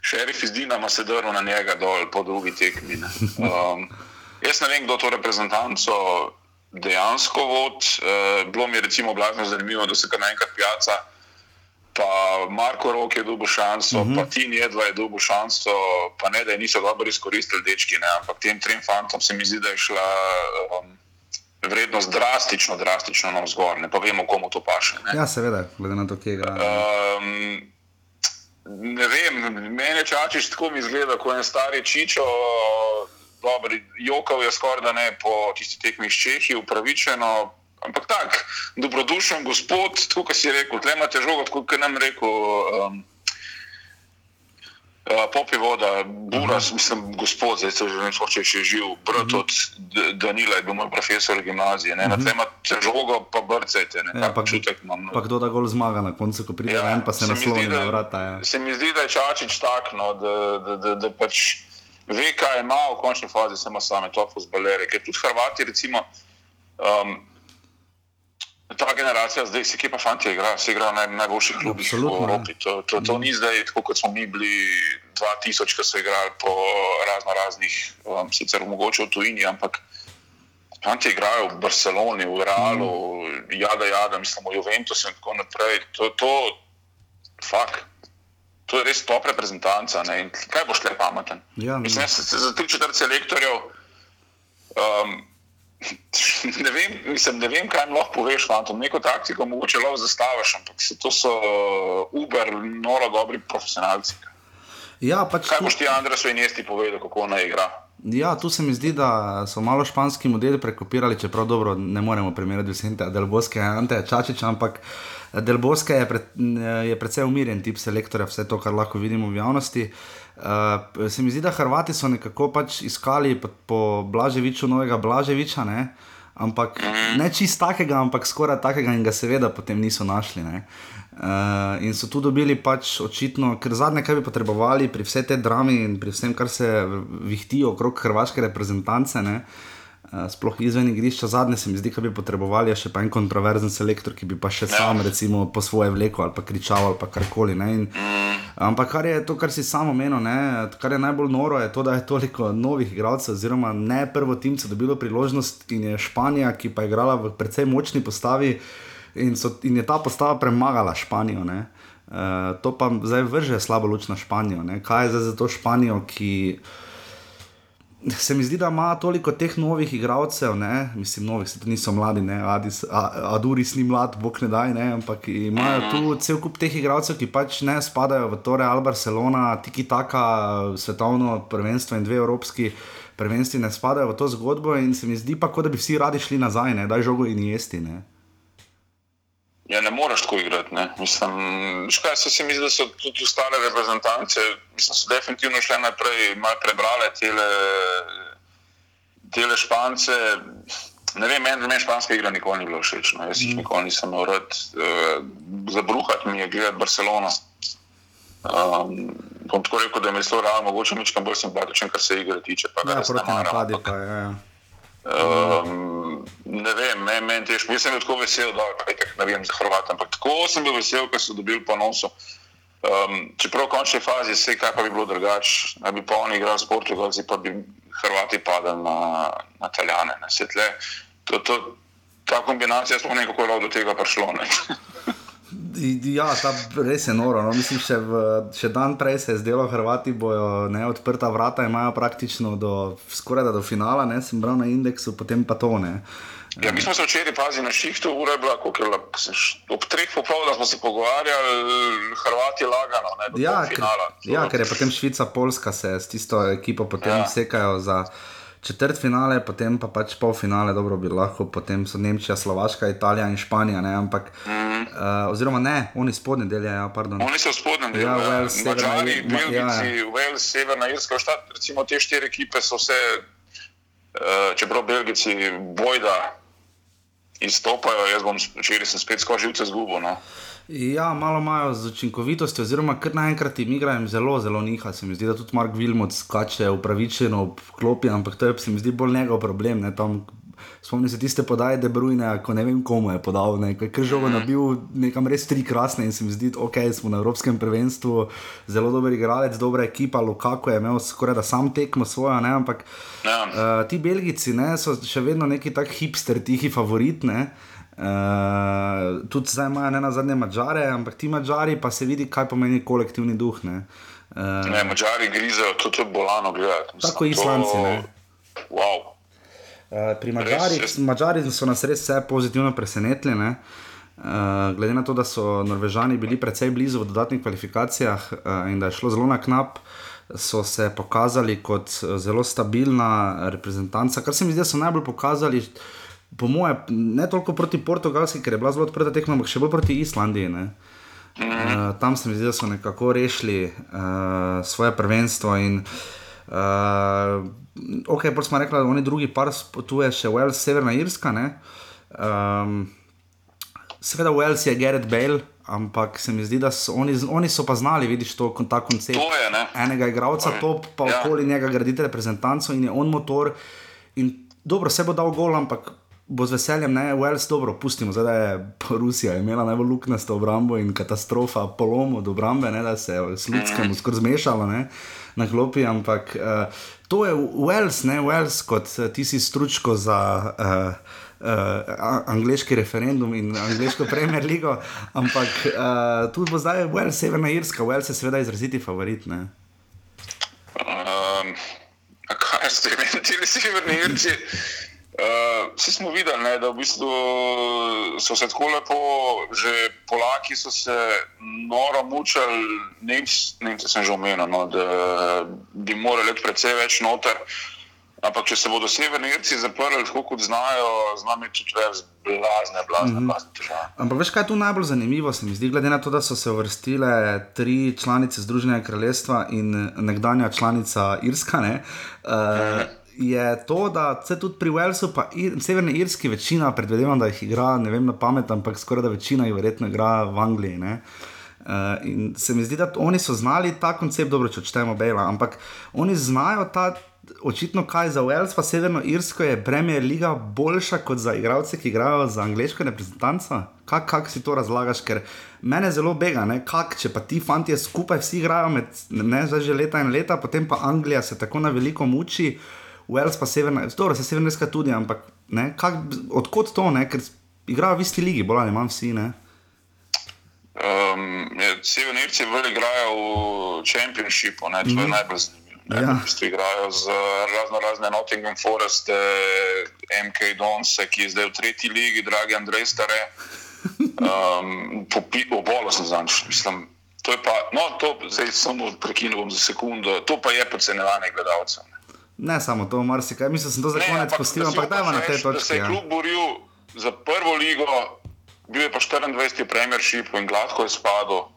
šerif iz Dinama se drl na njega dol po drugi tekmi. Um, jaz ne vem, kdo to reprezentanco dejansko vod. Uh, bilo mi je recimo blagno zanimivo, da se kar naenkrat pijaca pa Marko Rok je dobil šanso, uh -huh. pa Tin Jedva je dobil šanso, pa ne da je niso dobro izkoristili dečki, ne, ampak tem trem fantom se mi zdi, da je šla um, vrednost drastično, drastično na vzgor, ne pa vemo, komu to paše. Ne. Ja, seveda, glede na to, kje ga. Um, ne vem, meni čačiš tako mi izgleda, ko je stari čičo. Dobri, jokal je skoraj da ne po tisti tekmi s Čehi, upravičeno, Ampak tako, dobrodušen gospod, kot si rekel, tle imate žogo, kot je nam rekel. Um, Uh, Popi voda, Buras, mislim, gospod, zdaj se že ne vem, če je živ, brat od Danila je bil moj profesor v gimnaziji, ne, na tem imate žogo, pa brcete, ne, ja, pa čutek imam. No. Pa kdo da gol zmaga na koncu, ko pride ja, ven, pa se, se nasloni na vrata. Ja. Se mi zdi, da je Čačič tak, no, da, da, da, da pač ve, kaj ima v končni fazi, samo same to fuzbalere, ker tudi Hrvati, recimo, um, Ta generacija, zdaj se kje pa fanti igra, se igra na najboljših klubih v Evropi. To, to, to ni zdaj tako, kot smo mi bili 2000, ki so igrali po razno raznih, um, sicer mogoče v tujini, ampak fanti igrajo v Barceloni, v Realu, mm. jada, jada, mislim, v Juventusu in tako naprej. To, to, fak, to je res top reprezentanca. Ne? In kaj boš le pameten? Ja, mislim, za tri četrt selektorjev. Um, ne vem, mislim, ne vem, kaj lahko poveš, fantom. neko taktiko mogoče lahko zastaviš, ampak to so uh, Uber, noro dobri profesionalci. Ja, pač kaj boš ti, Andrej, svoj nesti povedal, kako naj igra? Ja, tu se mi zdi, da so malo španski modeli prekopirali, čeprav dobro ne moremo primerjati vse te Delboske, Ante Čačič, ampak Delboske je, pred, je predvsej umirjen tip selektorja, vse to, kar lahko vidimo v javnosti. Uh, Uh, se mi zdi, da Hrvati so nekako pač iskali po, po Blaževiču, novega Blaževiča, ne? ampak ne čist takega, ampak skoraj takega in ga seveda potem niso našli. Uh, in so tu dobili pač očitno, ker zadnje, kaj bi potrebovali pri vsej tej drami in pri vsem, kar se vihti okrog hrvaške reprezentance. Ne? Eh, sploh izven igrišča, zadnje se mi zdi, da bi potrebovali še en kontroverzen selektor, ki bi pa še sam, recimo, po svoje vlekel ali pa kričal ali karkoli. In, ampak kar je to, kar si samo menil, kar je najbolj noro, je to, da je toliko novih igralcev, oziroma ne prvo timce dobilo priložnost in je Španija, ki pa je igrala v precej močni postavi in, so, in je ta postava premagala Španijo. Uh, to pa zdaj vrže slabo luč na Španijo. Ne? Kaj je zdaj za to Španijo, ki se mi zdi, da ima toliko teh novih igralcev, ne? mislim, novih, se tudi niso mladi, ne, Adis, Aduris ni mlad, bog ne daj, ne? ampak imajo tu cel kup teh igralcev, ki pač ne spadajo v Tore ali Barcelona, tiki taka svetovno prvenstvo in dve evropski. Prvenstvi ne spadajo v to zgodbo, in se mi zdi pa, kot da bi vsi radi šli nazaj, da je žogo in jesti. Ne? Ja, ne moreš tako igrati. Mislim, škaj, se, se mi zdi, da so tudi ostale reprezentance, mislim, so definitivno šle naprej, malo prebrale tele, tele špance. Ne vem, meni, meni španska igra nikoli ni bila všeč. No. Jaz jih mm. nikoli nisem rad. Uh, zabruhati mi je gledati Barcelono. Um, bom tako rekel, da je mi zelo realno, mogoče nekaj bolj simpatičen, kar se igre tiče. Pa, ja, proti napadi pa je. Ja. Um, ne vem, meni men težko. Jaz sem bil tako vesel, da ne vem za Hrvate, ampak tako sem bil vesel, ker so dobili ponoso. Um, čeprav v končni fazi se kaj pa bi bilo drugače, da bi pa oni igrali s Portugalci, pa bi Hrvati padali na, na Italijane. To, to, ta kombinacija, sploh ne kako je do tega prišlo. Ja, ta res je noro. No. Mislim, še, v, še dan prej se je zdelo, Hrvati bojo ne, odprta vrata, imajo praktično do, skoraj do finala, ne, sem bral na indeksu, potem pa to ne. Ja, mi smo se včeraj pazili na šihtu, ura je bila, koliko je bila, ob treh popoldne smo se pogovarjali, Hrvati lagano, ne, do ja, finala. Ker, ja, ker je potem Švica, Polska se s tisto ekipo potem ja. sekajo za četrt finale, potem pa pač pol finale, dobro bi lahko, potem so Nemčija, Slovaška, Italija in Španija. Ne, ampak, mm -hmm. uh, oziroma ne, oni spodnji del je. Ja, oni so spodnji del, ja, ja. Wales, Mačari, Belgijci, ja, ja. Wales, Severna Irska, štat, recimo te štiri ekipe so vse, uh, čeprav Belgijci bojda izstopajo, jaz bom včeraj spet skozi živce zgubo. No. Ja, malo imajo z učinkovitostjo, oziroma kar naenkrat jim igrajo zelo, zelo niha. Se mi zdi, da tudi Mark Wilmot skače upravičeno v klopi, ampak to je se mi zdi bolj njegov problem. Ne, tam, Spomnim se tiste podaje, da je Brujne, ko ne vem komu je podal, ker je žogo mm. nabil nekam res tri krasne in se mi zdi, da okay, smo na Evropskem prvenstvu zelo dober igralec, dobra ekipa, Lukaku je imel skoraj da sam tekmo svojo, ne? ampak yeah. uh, ti Belgici ne, so še vedno neki tak hipster, tihi favorit. Ne? Uh, tudi zdaj imajo ne na zadnje mačare, ampak ti mačari pa se vidi, kaj pomeni kolektivni duh. Ne, uh, ne mačari grizejo, tudi bolano gledajo. Tako islanci. To... Wow. Uh, pri mačarih so nas res vse pozitivno presenetili. Uh, glede na to, da so Norvežani bili precej blizu v dodatnih kvalifikacijah uh, in da je šlo zelo na knap, so se pokazali kot zelo stabilna reprezentanca, kar se mi zdi, da so najbolj pokazali po mojem, ne toliko proti Portugalski, ker je bila zelo odprta tekma, ampak še bolj proti Islandiji. -hmm. uh, tam se mi zdi, da so nekako rešili uh, svoje prvenstvo. In, uh, ok, pa smo rekli, da oni drugi par potuje še Wales, Severna Irska. Um, seveda Wales je Gerrit Bale. Ampak se mi zdi, da so oni, oni so pa znali, vidiš, to, ta koncept to je, enega igralca, top, pa ja. okoli njega graditi reprezentanco in je on motor. In dobro, se bo dal gol, ampak bo z veseljem, ne, Wales, dobro, pustimo, zdaj je Rusija imela najbolj luknjasto obrambo in katastrofa, polom od obrambe, ne, da se je s ljudskim skoraj zmešalo ne, na klopi, ampak uh, to je Wales, ne, Wales, kot uh, ti si stručko za. Uh, Uh, angliški referendum in angliško premier ligo, ampak uh, tu bo zdaj Wales, Severna Irska, Wales je seveda izraziti favorit. Um, kaj ste vi, ti Severni Irci? Vsi uh, smo videli, ne, da v bistvu so se tako lepo, že Polaki so se noro mučili, Nemci sem že omenil, no, da bi morali precej več noter. Ampak če se bodo severni Irci zaprli, tako kot znajo, z nami tudi več blazne, blazne, mm -hmm. blazne težave. Ampak veš, kaj je tu najbolj zanimivo, se mi zdi, glede na to, da so se uvrstile tri članice Združenega kraljestva in nekdanja članica Irska. Ne, uh, mm -hmm je to, da se tudi pri Walesu, pa in Severni Irski, večina, predvidevam, da jih igra, ne vem na pamet, ampak skoraj da večina jih verjetno igra v Angliji. Uh, in se mi zdi, da oni so znali ta koncept, dobro, če čtemo Bela, ampak oni znajo ta. Očitno, kaj za Wales, pa Severno Irsko je Premier League boljša kot za igralce, ki igrajo za angliško reprezentanco? Kako kak si to razlagaš? Ker mene zelo bega, kak, če pa ti fanti skupaj vsi igrajo, med, ne zdaj že leta in leta, potem pa Anglija se tako na veliko muči. Uh, Wales pa severna, dobro, se severna iska tudi, ampak odkot to, ne? ker igrajo v isti ligi, bolj ali manj vsi. Ne? Um, ja, Severni Irci bolj igrajo v Championshipu, ne? to je mm. najbolj zanimivo. Ja. Igrajo z razno razne Nottingham Forest, MK Dons, ki je zdaj v tretji ligi, dragi Andrej Stare. Um, Obolo sem zanj, mislim. To je pa, no, to zdaj samo prekinujem za sekundo, to pa je podcenevanje gledalcev. Ne samo to, marsikaj. Mislim, da sem to za konec postil, ampak da ima na tej točki. Se je ja. klub boril za prvo ligo, bil je pa 24. premiership in gladko je spadal.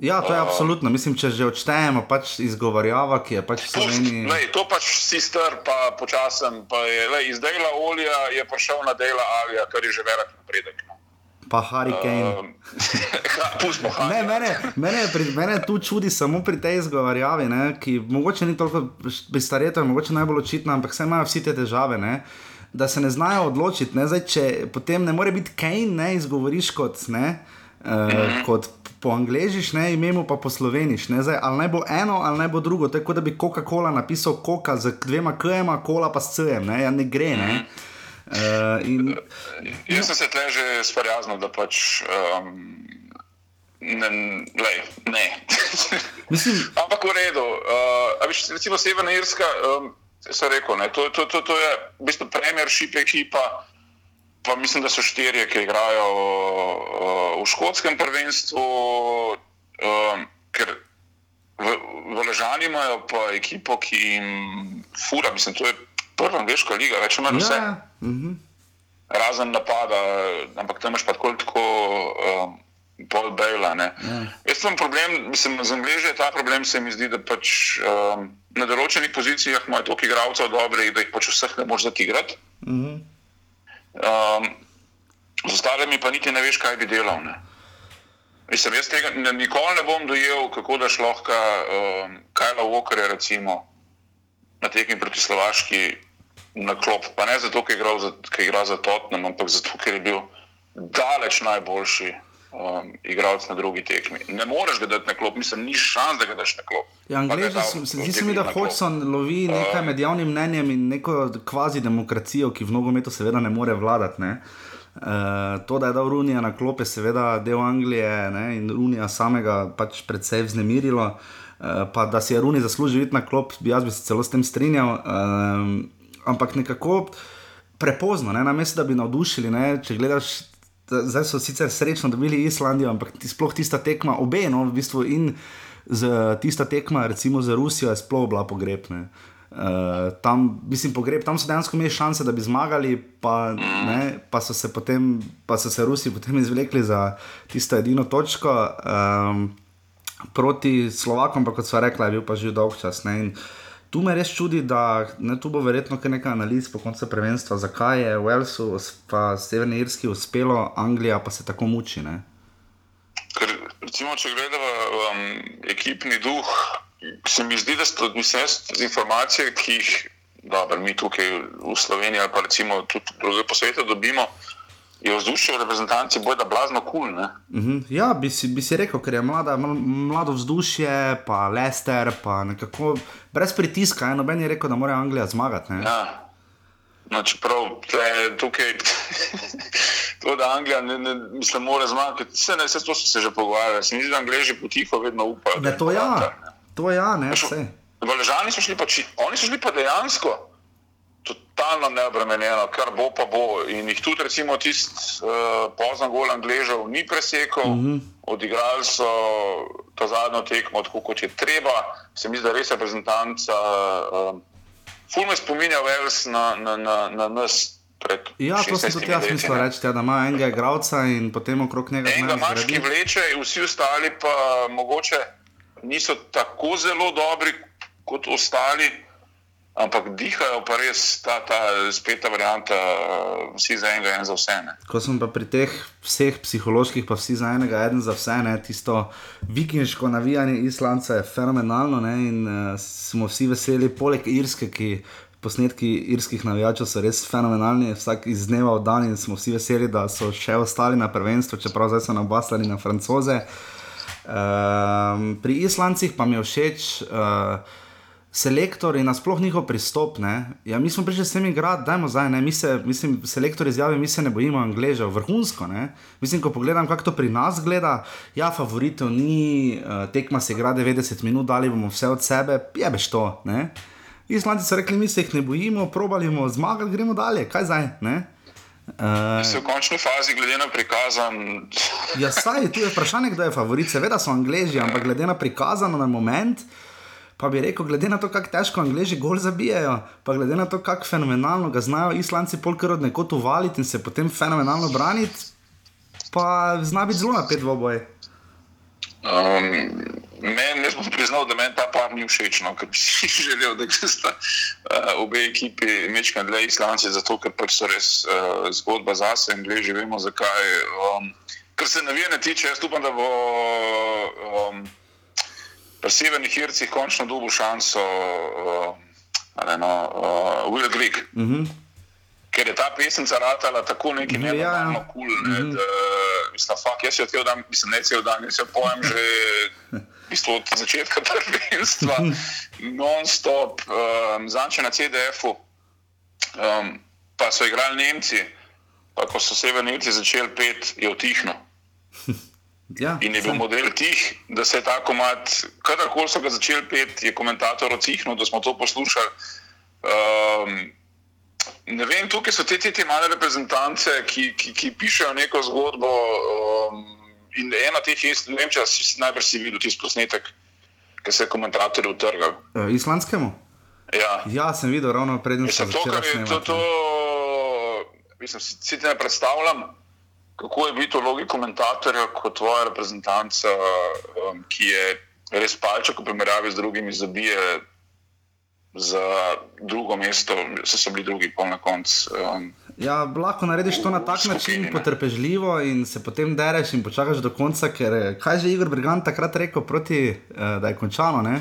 Ja, to je uh, absolutno. Mislim, če že odštejemo pač izgovarjava, ki je pač Sloveniji. Lej, to pač si str, pa počasen. Pa je, lej, iz dela olja je prišel na dela alija, kar je že velik napredek. Pa Hurricane. Uh, ne, mene, mene, pri, mene tu čudi samo pri tej izgovarjavi, ne, ki mogoče ni toliko pristaretov, mogoče najbolj očitna, ampak vse imajo vsi te težave. Ne. Da se ne znajo odločiti, ne? Zdaj, če potem ne more biti Kane, ne izgovoriš kot, ne, uh, kot po angližiš, ne imenu pa po sloveniš. Ali naj bo eno, ali naj bo drugo. Tako da bi Coca-Cola napisal Coca z dvema kajema, kola pa s C-jem, ne? Ja, ne gre. Ne? Uh, in, Jaz sem se tle že sprijaznil, da pač. Um, Ne, lej, ne. Mislim, Ampak v redu. Uh, viš, recimo Severna Irska, um, se rekel, ne, to, to, to, to je v bistvu premiership ekipa, pa mislim, da so štirje, ki igrajo uh, v škotskem prvenstvu, um, ker v, v Ležani imajo pa ekipo, ki jim fura, mislim, to je prva angliška liga, več ali manj vse. ja, uh -huh. Razen napada, ampak tam imaš pa tako tako. Um, Pol Bejla. Ja. Jaz sem problem, mislim, z Angliži je ta problem, se mi zdi, da pač um, na določenih pozicijah imajo toliko igralcev dobrih, da jih pač vseh ne moreš zatigrati. -huh. um, z ostalimi pa niti ne veš, kaj bi delal. Ne. Mislim, jaz tega ne, nikoli ne bom dojel, kako da šlohka um, Kajla Walkerja recimo na tekmi proti Slovaški na klop. Pa ne zato, ker igra za, igra za Tottenham, ampak zato, ker je bil daleč najboljši um, igralec na drugi tekmi. Ne moreš ga dati na klop, mislim, ni šans, da ga daš na klop. Ja, Angliži, zdi se mi, da Hodgson lovi nekaj med javnim mnenjem in neko kvazi demokracijo, ki v nogometu seveda ne more vladati. Ne? Uh, to, da je dal Runija na klope, seveda del Anglije ne? in Runija samega pač predvsej vznemirilo. Uh, pa da si je Runi zaslužil biti na klop, bi jaz bi se celo s tem strinjal. Uh, ampak nekako prepozno, ne? na mestu, da bi navdušili. Ne? Če gledaš zdaj so sicer srečno dobili Islandijo, ampak sploh tista tekma, obe, no, v bistvu in tista tekma, recimo za Rusijo, je sploh bila pogrebna. Uh, tam, mislim, pogreb, tam so dejansko imeli šanse, da bi zmagali, pa, ne, pa so se potem, pa so se Rusi potem izvlekli za tisto edino točko um, proti Slovakom, pa kot so rekli, je bil pa že dolg čas. Ne, in, Tu me res čudi, da ne, tu bo verjetno nekaj analiz po koncu prvenstva, zakaj je Walesu, pa Severni Irski uspelo, Anglija pa se tako muči. Ne? Ker, recimo, če gledamo um, ekipni duh, se mi zdi, da so z informacije, ki jih dobro, mi tukaj v Sloveniji ali pa recimo tudi druge po svetu dobimo. Je vzdušje v reprezentanci boja blazno kul. Cool, uh -huh. Ja, bi si, bi si rekel, ker je mlada, mlado vzdušje, pa Lester, pa nekako brez pritiska. Noben je rekel, da mora Anglija zmagati. Ne? Ja. No, čeprav tle, tukaj to, da Anglija ne, ne mislim, mora zmagati, vse, ne, vse to so se že pogovarjali. Se mi zdi, da Angliji potiho vedno upajo. Ne, to ja, ne. to ja, ne, vse. V Ležani so šli pa, či, oni so šli pa dejansko totalno neobremenjeno, kar bo pa bo. In jih tudi, recimo, tisti uh, pozno gol Angležev ni presekal, uh -huh. odigrali so to zadnjo tekmo, tako kot je treba. Se mi zdi, da res reprezentanca. Uh, Ful me spominja Vels na, na, na, na nas. Ja, to sem tudi jaz mislil reči, ja, da ima enega igralca in potem okrog njega. Enega imaš, ki vleče, vsi ostali pa mogoče niso tako zelo dobri kot ostali. Ampak dihajo pa res ta, ta speta varianta, vsi za enega, en za vse. Ne. Ko sem pa pri teh vseh psiholoških, pa vsi za enega, en za vse, ne, tisto vikingsko navijanje Islanca je fenomenalno ne, in uh, smo vsi veseli, poleg Irske, ki posnetki irskih navijačev so res fenomenalni, vsak iz dneva v dan in smo vsi veseli, da so še ostali na prvenstvu, čeprav zdaj so nabaslali na francoze. Uh, pri Islancih pa mi je všeč. Uh, selektor in nasploh njihov pristop. Ja, mi smo prišli s temi igrati, dajmo zdaj. Ne? Mi se, mislim, selektor izjavi, mi se ne bojimo angležev, vrhunsko. Ne? Mislim, ko pogledam, kako to pri nas gleda, ja, favorito ni, uh, tekma se igra 90 minut, dali bomo vse od sebe, jebeš to. Ne? Islandci so rekli, mi se jih ne bojimo, probali bomo zmagati, gremo dalje, kaj zdaj. Ne? Uh, v končni fazi, glede na prikazan. ja, saj, tu je vprašanje, kdo je favorit. Seveda so angliži, ampak glede na prikazano na moment, uh, Pa bi rekel, glede na to, kako težko angliži gol zabijajo, pa glede na to, kako fenomenalno ga znajo islanci polkrat od nekod uvaliti in se potem fenomenalno braniti, pa zna biti zelo napet v oboje. Um, meni je priznal, da meni ta par ni všeč, no, ker bi si želel, da sta uh, obe ekipi mečkali dlje islanci, zato ker pač so res uh, zgodba zase in gleži, vemo zakaj. Um, kar se navijene tiče, jaz upam, da bo. Um, pri severnih Ircih končno dobil šanso, uh, no, uh, Will Greek. Uh mhm. -huh. Ker je ta pesem zaratala tako neki ja, ja. kul, cool, ne, mhm. -huh. da mislim, fuck, jaz jo cel dan, mislim, ne cel dan, jaz jo pojem že bistvo, od začetka prvenstva, non-stop, um, zanče na CDF-u. Um, pa so igrali Nemci, pa ko so severni Nemci začeli pet, je utihnil. Ja, In je bil model tih, da se je ta komat, kadarkoli so ga začeli pet, je komentator ocihnil, da smo to poslušali. Um, ne vem, tukaj so te, te, te male reprezentance, ki, ki, ki pišejo neko zgodbo. Um, in ena teh je, ne vem, če si najbrž si videl tisti posnetek, ki se je komentatorju utrgal. Uh, islandskemu? Ja. ja, sem videl ravno prednjo Mislim, to, kar je to, to, mislim, si ti ne predstavljam, kako je biti v vlogi komentatorja kot tvoja reprezentanca, um, ki je res palček v primerjavi z drugimi, zabije za drugo mesto, so, so bili drugi pol na koncu. Um, Ja, lahko narediš to na tak skupini, način, ne. potrpežljivo in se potem dereš in počakaš do konca. Ker eh, kaj je že Igor Brigant takrat rekel, proti, eh, da je končano, ne?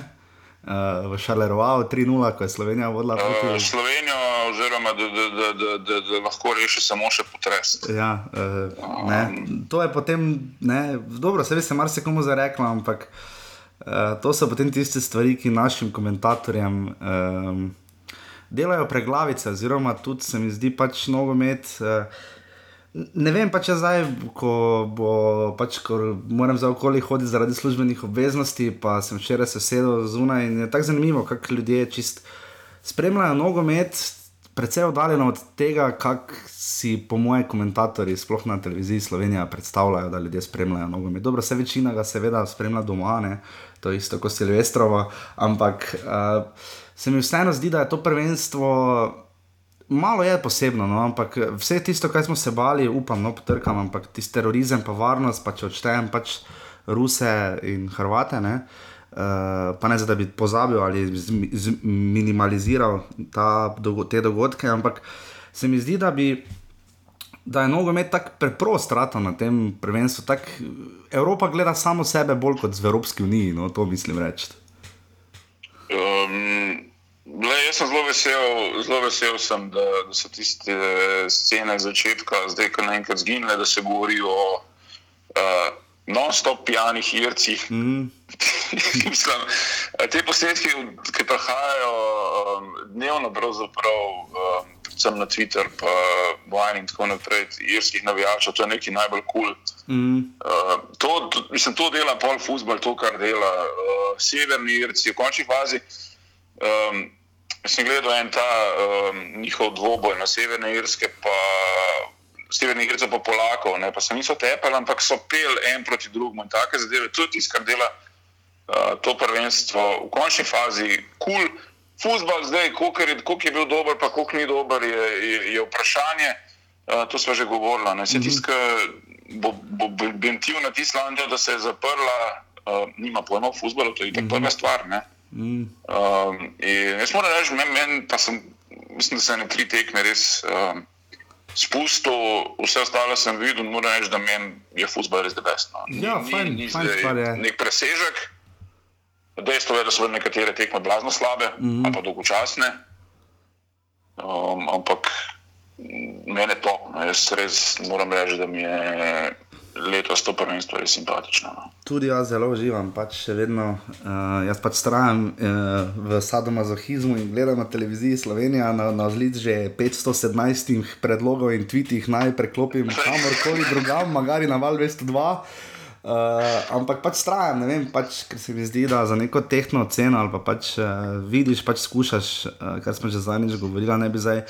Eh, v Šalerovau 3-0, ko je Slovenija vodila uh, proti. Slovenijo, oziroma da, da, da, da, da, da lahko reši samo še potres. Ja, eh, ne, to je potem, ne, dobro, se veste, marsikomu zareklo, ampak eh, to so potem tiste stvari, ki našim komentatorjem eh, delajo preglavice, oziroma tudi se mi zdi pač nogomet. Eh, Ne vem pa če zdaj, ko bo pač, ko moram za okoli hoditi zaradi službenih obveznosti, pa sem včeraj se sedel zunaj in je tako zanimivo, kako ljudje čist spremljajo nogomet, precej oddaljeno od tega, kak si po moje komentatorji, sploh na televiziji Slovenija, predstavljajo, da ljudje spremljajo nogomet. Dobro, vse večina ga seveda spremlja doma, ne? to je isto kot Silvestrovo, ampak uh, se mi vseeno zdi, da je to prvenstvo. Malo je posebno, no, ampak vse tisto, kar smo se bali, upam, no, potrkam, ampak tisti terorizem, pa varnost, pa če odštejem pač Ruse in Hrvate, ne, uh, pa ne zdaj, da bi pozabil ali zminimaliziral ta, te dogodke, ampak se mi zdi, da bi. Da je nogomet tako preprost rata na tem prvenstvu. Tak, Evropa gleda samo sebe bolj kot v Evropski uniji, no, to mislim reči. Um, le, jaz sem zelo vesel, zelo vesel sem, da, da so tiste scene začetka, zdaj ko naenkrat zginile, da se govori o uh, non-stop pijanih ircih. Mm. Mislim, te posnetke, ki prihajajo um, dnevno, pravzaprav, um, predvsem na Twitter, pa Vine in tako naprej, irskih navijačev, to je nekaj najbolj kul. Cool. Mm. Uh, to, to, mislim, to dela pol futbol, to, kar dela uh, severni Irci, v končni fazi. Um, sem gledal en ta um, njihov dvoboj na severne Irske, pa severne Irce, pa Polakov, ne, pa se niso tepali, ampak so pel en proti drugemu in take zadeve. To je tisto, kar dela uh, to prvenstvo v končni fazi kul. Cool. Futbol zdaj, koliko je, koliko je bil dober, pa koliko ni dober, je, je, je vprašanje. Uh, to smo že govorili. Ne. Se mm -hmm. tisto, bo, bo, bo bentil na Islandijo, da se je zaprla, uh, nima pojma o futbolu, to je itak mm -hmm. prva stvar. Ne. Mm. Um, jaz moram reči, meni, men, pa sem, mislim, da se ne tri tekme res um, spustil, vse ostalo sem videl, in moram reči, da meni je futbol res debesno. Ja, fajn- fajn stvar je. nek presežek. Dejstvo je, da so nekatere tekme blazno slabe, mm. -hmm. ali pa dolgočasne. Um, ampak mene to, no, jaz res moram reči, da mi je letos to prvenstvo res simpatično. No. Tudi jaz zelo uživam, pač še vedno. Uh, jaz pač trajam uh, v sadomazohizmu in gledam na televiziji Slovenija na, na zlic že 517 predlogov in tweetih naj preklopim kamorkoli drugam, magari na val 202. Uh, ampak pač trajam, ne vem, pač, ker se mi zdi, da za neko tehno ceno ali pa pač uh, vidiš, pač skušaš, uh, kar smo že zadnjič govorili, ne bi zdaj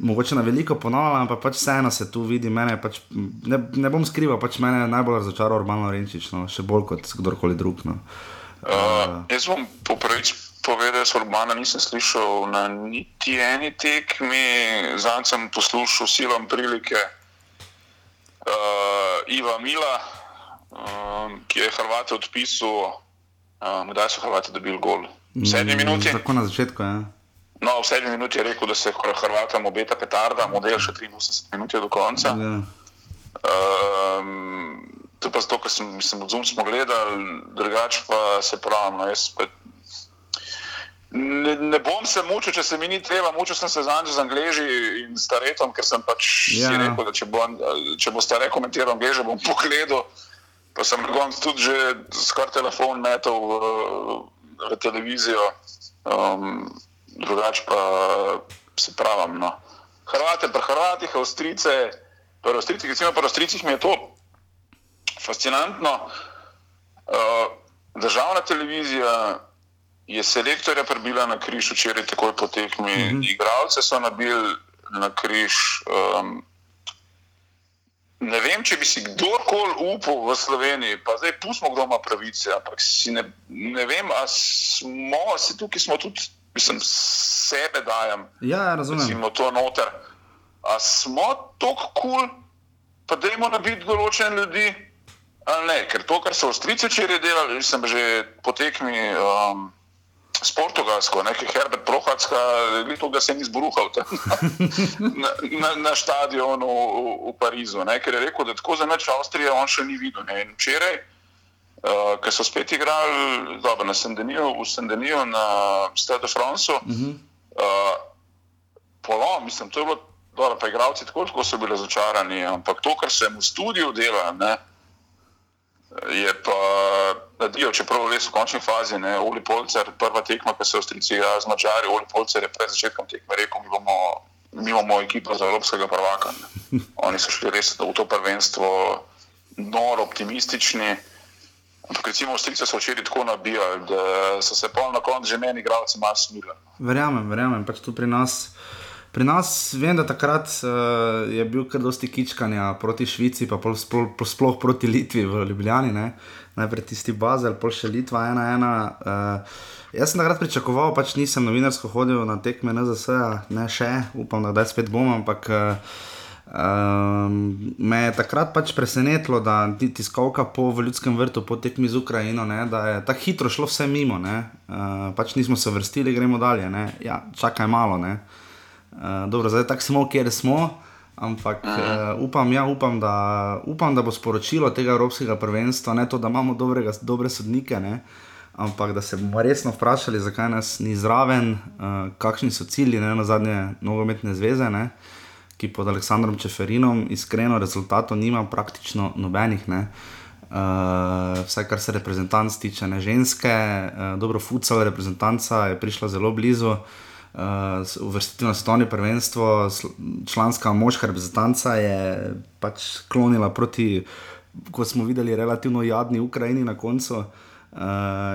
mogoče na veliko ponavljal, ampak pač vseeno se tu vidi, mene pač, ne, ne bom skrival, pač mene je najbolj razočaral Urbano Renčič, no, še bolj kot kdorkoli drug. No. Uh, jaz bom poprvič povedal, da sem Urbana nisem slišal na niti eni tekmi, zdaj sem poslušal silom prilike uh, Iva Mila, um, ki je Hrvate odpisal, um, da so Hrvati dobili gol. Sedmi minuti. Tako na začetku, ja. No, v sedmi minuti je rekel, da se Hr- Hrvatom obeta petarda, model še 83 minut do konca. ja. Um, to je pa zato, ker sem, sem od Zoom smo gledali, drugače pa se pravim. No, pa, ne, ne bom se mučil, če se mi ni treba, mučil sem se z Anžem, z Angleži in staretom, ker sem pač Ja. ja. rekel, da če bo, če bo stare komentiral Angleže, bom pogledal. Pa sem na koncu tudi že skoraj telefon metal v, v televizijo, um, drugače pa se pravim. No. Hrvate, pri Hrvatih, Avstrice, pri Avstricih, recimo pri Avstricih mi je to fascinantno. Uh, državna televizija je selektorja prebila na križ včeraj, takoj po tekmi. Mm -hmm. Igralce so nabili na križ. Um, ne vem, če bi si kdorkoli upal v Sloveniji, pa zdaj pustimo, kdo ima pravice. Ampak ne, ne vem, ali smo si tukaj, smo tudi, mislim, sebe dajem. Ja, razumem. Recimo to noter. A smo tako kul, cool, pa da imamo nabiti določene ljudi, ali ne? Ker to, kar so Avstrijci včeraj delali, sem že potekmi. Um, s Portugalsko, nekaj Herbert Prohacka, leto ga se ni zbruhal na, na, na stadionu v, v Parizu, ne, ker je rekel, da tako za neč Avstrije on še ni videl. Ne. In včeraj, uh, ko so spet igrali dobro, na Sendeniju, v Sendeniju na Stade de France, uh -huh. uh, polom, mislim, to je bilo dobro, pa igravci tako, tako so bili razočarani, ampak to, kar se jim v studiu dela, ne, je pa nadijo, čeprav res v končni fazi, ne, Oli Polcer, prva tekma, ki se je ostricija z Mačari, Oli Polcer je pred začetkom tekme rekel, mi bomo, mi bomo ekipa za evropskega prvaka. Ne. Oni so šli res v to prvenstvo noro optimistični. Ampak recimo Avstrijci so včeraj tako nabijali, da so se pol na koncu že meni igralci malo smilili. Verjamem, verjamem, pač tu pri nas. Pri nas vem, da takrat uh, je bil kar dosti kičkanja proti Švici, pa sploh, sploh proti Litvi v Ljubljani. Ne? Najprej tisti Bazel, pol še Litva, ena, ena. Uh, jaz sem takrat pričakoval, pač nisem novinarsko hodil na tekme NZS, ne še, upam, da zdaj spet bom, ampak. Uh, Um, me je takrat pač presenetilo, da ti tiskovka po ljudskem vrtu, po tekmi z Ukrajino, ne, da je tako hitro šlo vse mimo. Uh, pač nismo se vrstili, gremo dalje. Ja, čakaj malo. Uh, Uh, dobro, zdaj tako smo, kjer smo, ampak uh, upam, ja, upam, da, upam, da bo sporočilo tega Evropskega prvenstva ne to, da imamo dobrega, dobre sodnike, ne, ampak da se bomo resno vprašali, zakaj nas ni zraven, uh, kakšni so cilji ne, na zadnje nogometne zveze, ne, ki pod Aleksandrom Čeferinom iskreno rezultatov nima praktično nobenih. Ne. Uh, vsaj kar se reprezentanc tiče, ne ženske, uh, dobro, futsal reprezentanca je prišla zelo blizu, uh, uh, uvrstitev na svetovno prvenstvo, članska moška reprezentanca je pač klonila proti, kot smo videli, relativno jadni Ukrajini na koncu. Uh,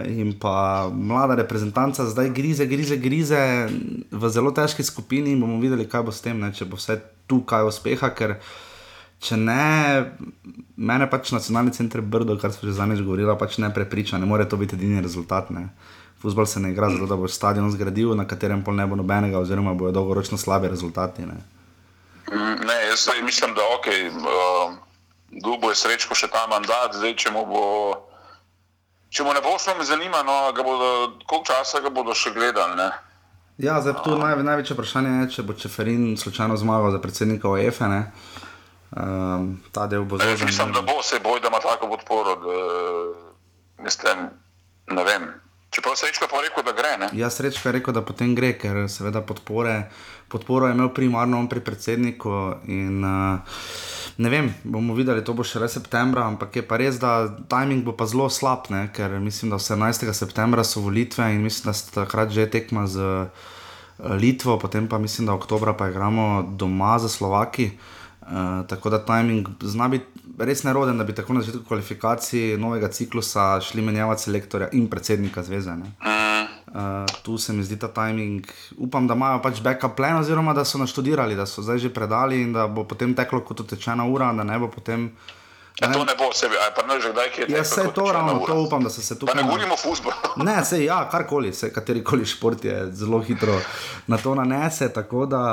in pa mlada reprezentanca zdaj grize, grize, grize v zelo težki skupini in bomo videli, kaj bo s tem, ne, če bo vse tu kaj uspeha. Ker če ne, mene pač nacionalni center Brdo, kar smo že zadnjič govorili, pač ne prepriča, ne more to biti edini rezultat. Ne. Fusbal se ne igra zato, da bo stadion zgradil, na katerem pol ne bo nobenega, oziroma bojo dolgoročno slabi rezultati. Ne, mm, ne jaz mislim, da ok, uh, dubo je srečko še ta mandat, zdaj če mu bo. Če mu ne bo šlo, me zanima, no, bodo, koliko časa ga bodo še gledali. Ne? Ja, zdaj tu naj, največje vprašanje je, če bo Čeferin slučajno zmagal za predsednika OEF-a. Um, ta del bo zelo zanimiv. Mislim, da bo se boj, da ima tako podporo. Da, mislim, ne vem. Čeprav srečka pa rekel, da gre. Ne? Ja, srečka je rekel, da potem gre, ker seveda podpore, podporo je imel primarno on pri predsedniku. In, uh, ne vem, bomo videli, to bo še le septembra, ampak je pa res, da timing bo pa zelo slab, ne? ker mislim, da 18. septembra so volitve in mislim, da se takrat že tekma z uh, Litvo, potem pa mislim, da oktobra pa igramo doma za Slovaki. Uh, tako da timing zna biti res neroden, da bi tako na začetku kvalifikacij novega ciklusa šli menjavati selektorja in predsednika zveze. Uh, tu se mi zdi ta timing. Upam, da imajo pač backup plan, oziroma da so naštudirali, da so zdaj že predali in da bo potem teklo kot utečena ura, da ne bo potem. Ja, to ne bo sebi, aj pa ne že kdaj, ki je to. Ja, se to ravno, to upam, da so se tukaj. Pa ne govorimo o futbolu. ne, se ja, karkoli, se katerikoli šport je zelo hitro na to nanese, tako da.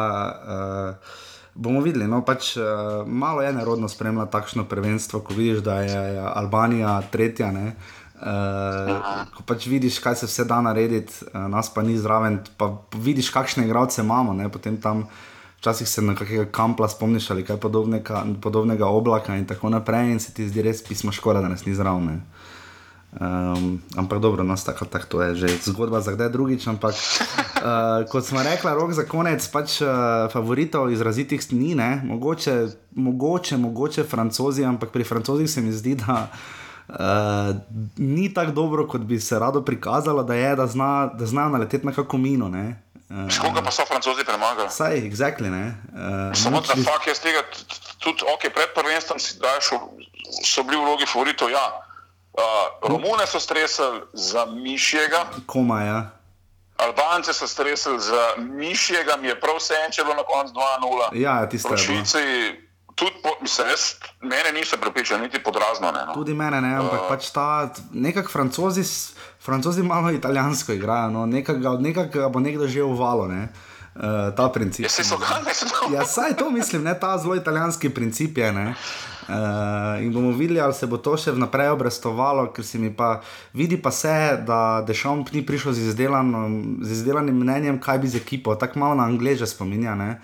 Uh, bomo videli. No, pač, uh, malo je nerodno spremljati takšno prvenstvo, ko vidiš, da je Albanija tretja. Ne? Uh, ko pač vidiš, kaj se vse da narediti, uh, nas pa ni zraven, pa vidiš, kakšne igralce imamo. Ne? Potem tam včasih se na kakega kampla spomniš ali kaj podobnega, podobnega oblaka in tako naprej, in se ti zdi res pismo škoda, da nas ni zraven. Ne? Um, ampak dobro, no, tako tak, to je že zgodba za kdaj drugič. Ampak uh, kot smo rekli, rok za konec, pač uh, favoritov izrazitih ni, ne? mogoče, mogoče, mogoče francozi, ampak pri francozih se mi zdi, da. Uh, ni tako dobro, kot bi se rado prikazalo, da je, da znajo zna naleteti na kako mino. Uh, Uh, Koga pa so francozi premagali? Saj, exactly, ne. Uh, Samo da fakt jaz tega, tudi okay, pred prvenstvom so bili vlogi favoritov. Ja. Uh, Romune so stresali za Mišjega. Koma, ja. Albance so stresali za Mišjega, mi je prav vse en, če je bilo na koncu 2-0. Ja, tisto je. Švici, tudi po, mislim, jaz, mene niso prepričali, niti podrazno. Ne, no. Tudi mene ne, ampak uh, pač ta nekak francozi. Francozi malo italijansko igrajo, no? nekega, od nekega bo nekdo že uvalo. Ne? Uh, ta princip. Ja, so kaj, ja, saj to mislim, ne? ta zelo italijanski princip je. Uh, in bomo videli, ali se bo to še vnaprej obrestovalo, ker se mi pa vidi, pa se, da Dešomp ni prišel z, izdelan, z izdelanim mnenjem, kaj bi z ekipo, tako malo na angleže spominja. Mm.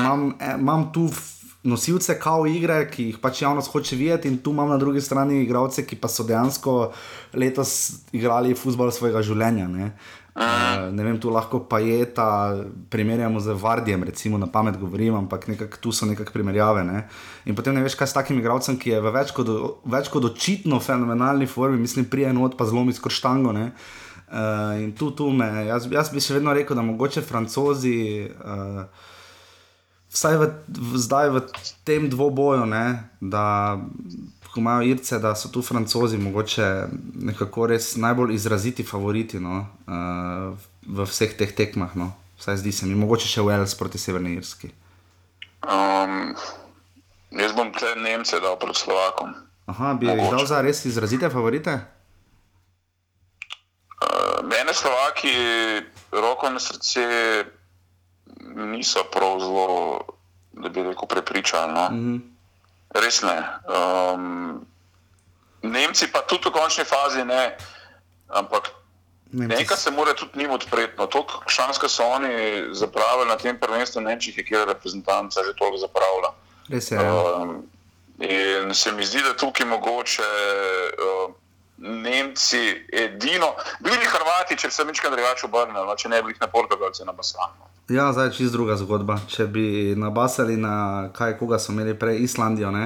Imam, imam tu nosilce kao igre, ki jih pač javnost hoče videti, in tu imam na drugi strani igralce, ki pa so dejansko letos igrali futbol svojega življenja. Ne? Uh, ne vem, tu lahko pa je ta primerjamo z Vardijem, recimo na pamet govorim, ampak nekak, tu so nekakšne primerjave. Ne? In potem ne veš, kaj s takim igralcem, ki je v več kot, več kot očitno fenomenalni formi, mislim, prije enot pa zlomi skoro štango. Uh, in tu, tu me, jaz, jaz bi še vedno rekel, da mogoče francozi. Uh, vsaj v, v, zdaj v tem dvoboju, ne, da imajo Irce, da so tu francozi, mogoče nekako res najbolj izraziti favoriti no, uh, v vseh teh tekmah. No. Vsaj zdi se mi, mogoče še Wales proti Severni Irski. Um, jaz bom te Nemce dal pred Slovakom. Aha, bi jih dal za res izrazite favorite? Uh, mene Slovaki, roko na srce niso prav zelo, da bi rekel, prepričali. No? Mm -hmm. Res ne. Um, Nemci pa tudi v končni fazi ne, ampak nekaj se mora tudi njim odpreti. No, to, šanska so oni zapravili na tem prvenstvu, ne če jih je kjer reprezentanca že toliko zapravila. Res je. Ja. Um, in se mi zdi, da tukaj mogoče. Uh, Nemci, edino, bili Hrvati, če se nekaj drugače obrne, no, če ne bi jih na Portugalce na Basanu. Ja, zdaj je čist druga zgodba. Če bi nabasali na kaj, koga so imeli prej, Islandijo, ne,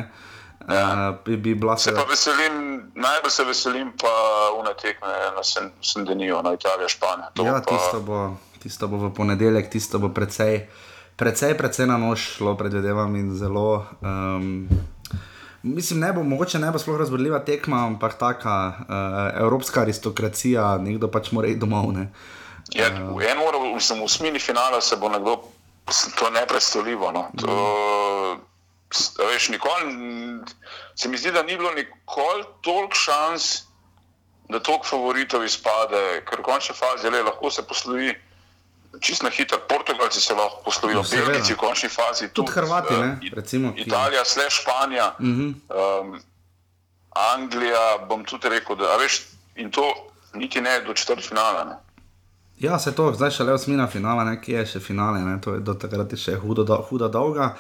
ja. uh, bi, bi bila se. Pa veselim, najbolj se veselim pa unatekne na Sendenijo, na Italijo, Španijo. Ja, pa... tisto, bo, tisto bo v ponedeljek, tisto bo precej, precej, precej na nož šlo, predvidevam in zelo. Um, Mislim, ne bo, mogoče ne bo sploh razborljiva tekma, ampak taka uh, evropska aristokracija, nekdo pač mora iti domov. Ne. Uh, Ja, v enem uru, mislim, v smini finala se bo nekdo, to ne predstavljivo. No. To, veš, nikoli, se mi zdi, da ni bilo nikoli toliko šans, da toliko favoritov izpade, ker v končni fazi le, lahko se poslovi. Čisto na hitro, Portugalci se lahko poslovijo, no, Belgijci v končni fazi. Tudi, tudi Hrvati, ne? Recimo, Italija, slej Španija, uh -huh. um, Anglija, bom tudi rekel, da veš, in to niti ne do četrt finala. Ja, se to, zdaj še le osmina finala, ne, ki je še finale, ne, je do takrat je še hudo, do, huda dolga.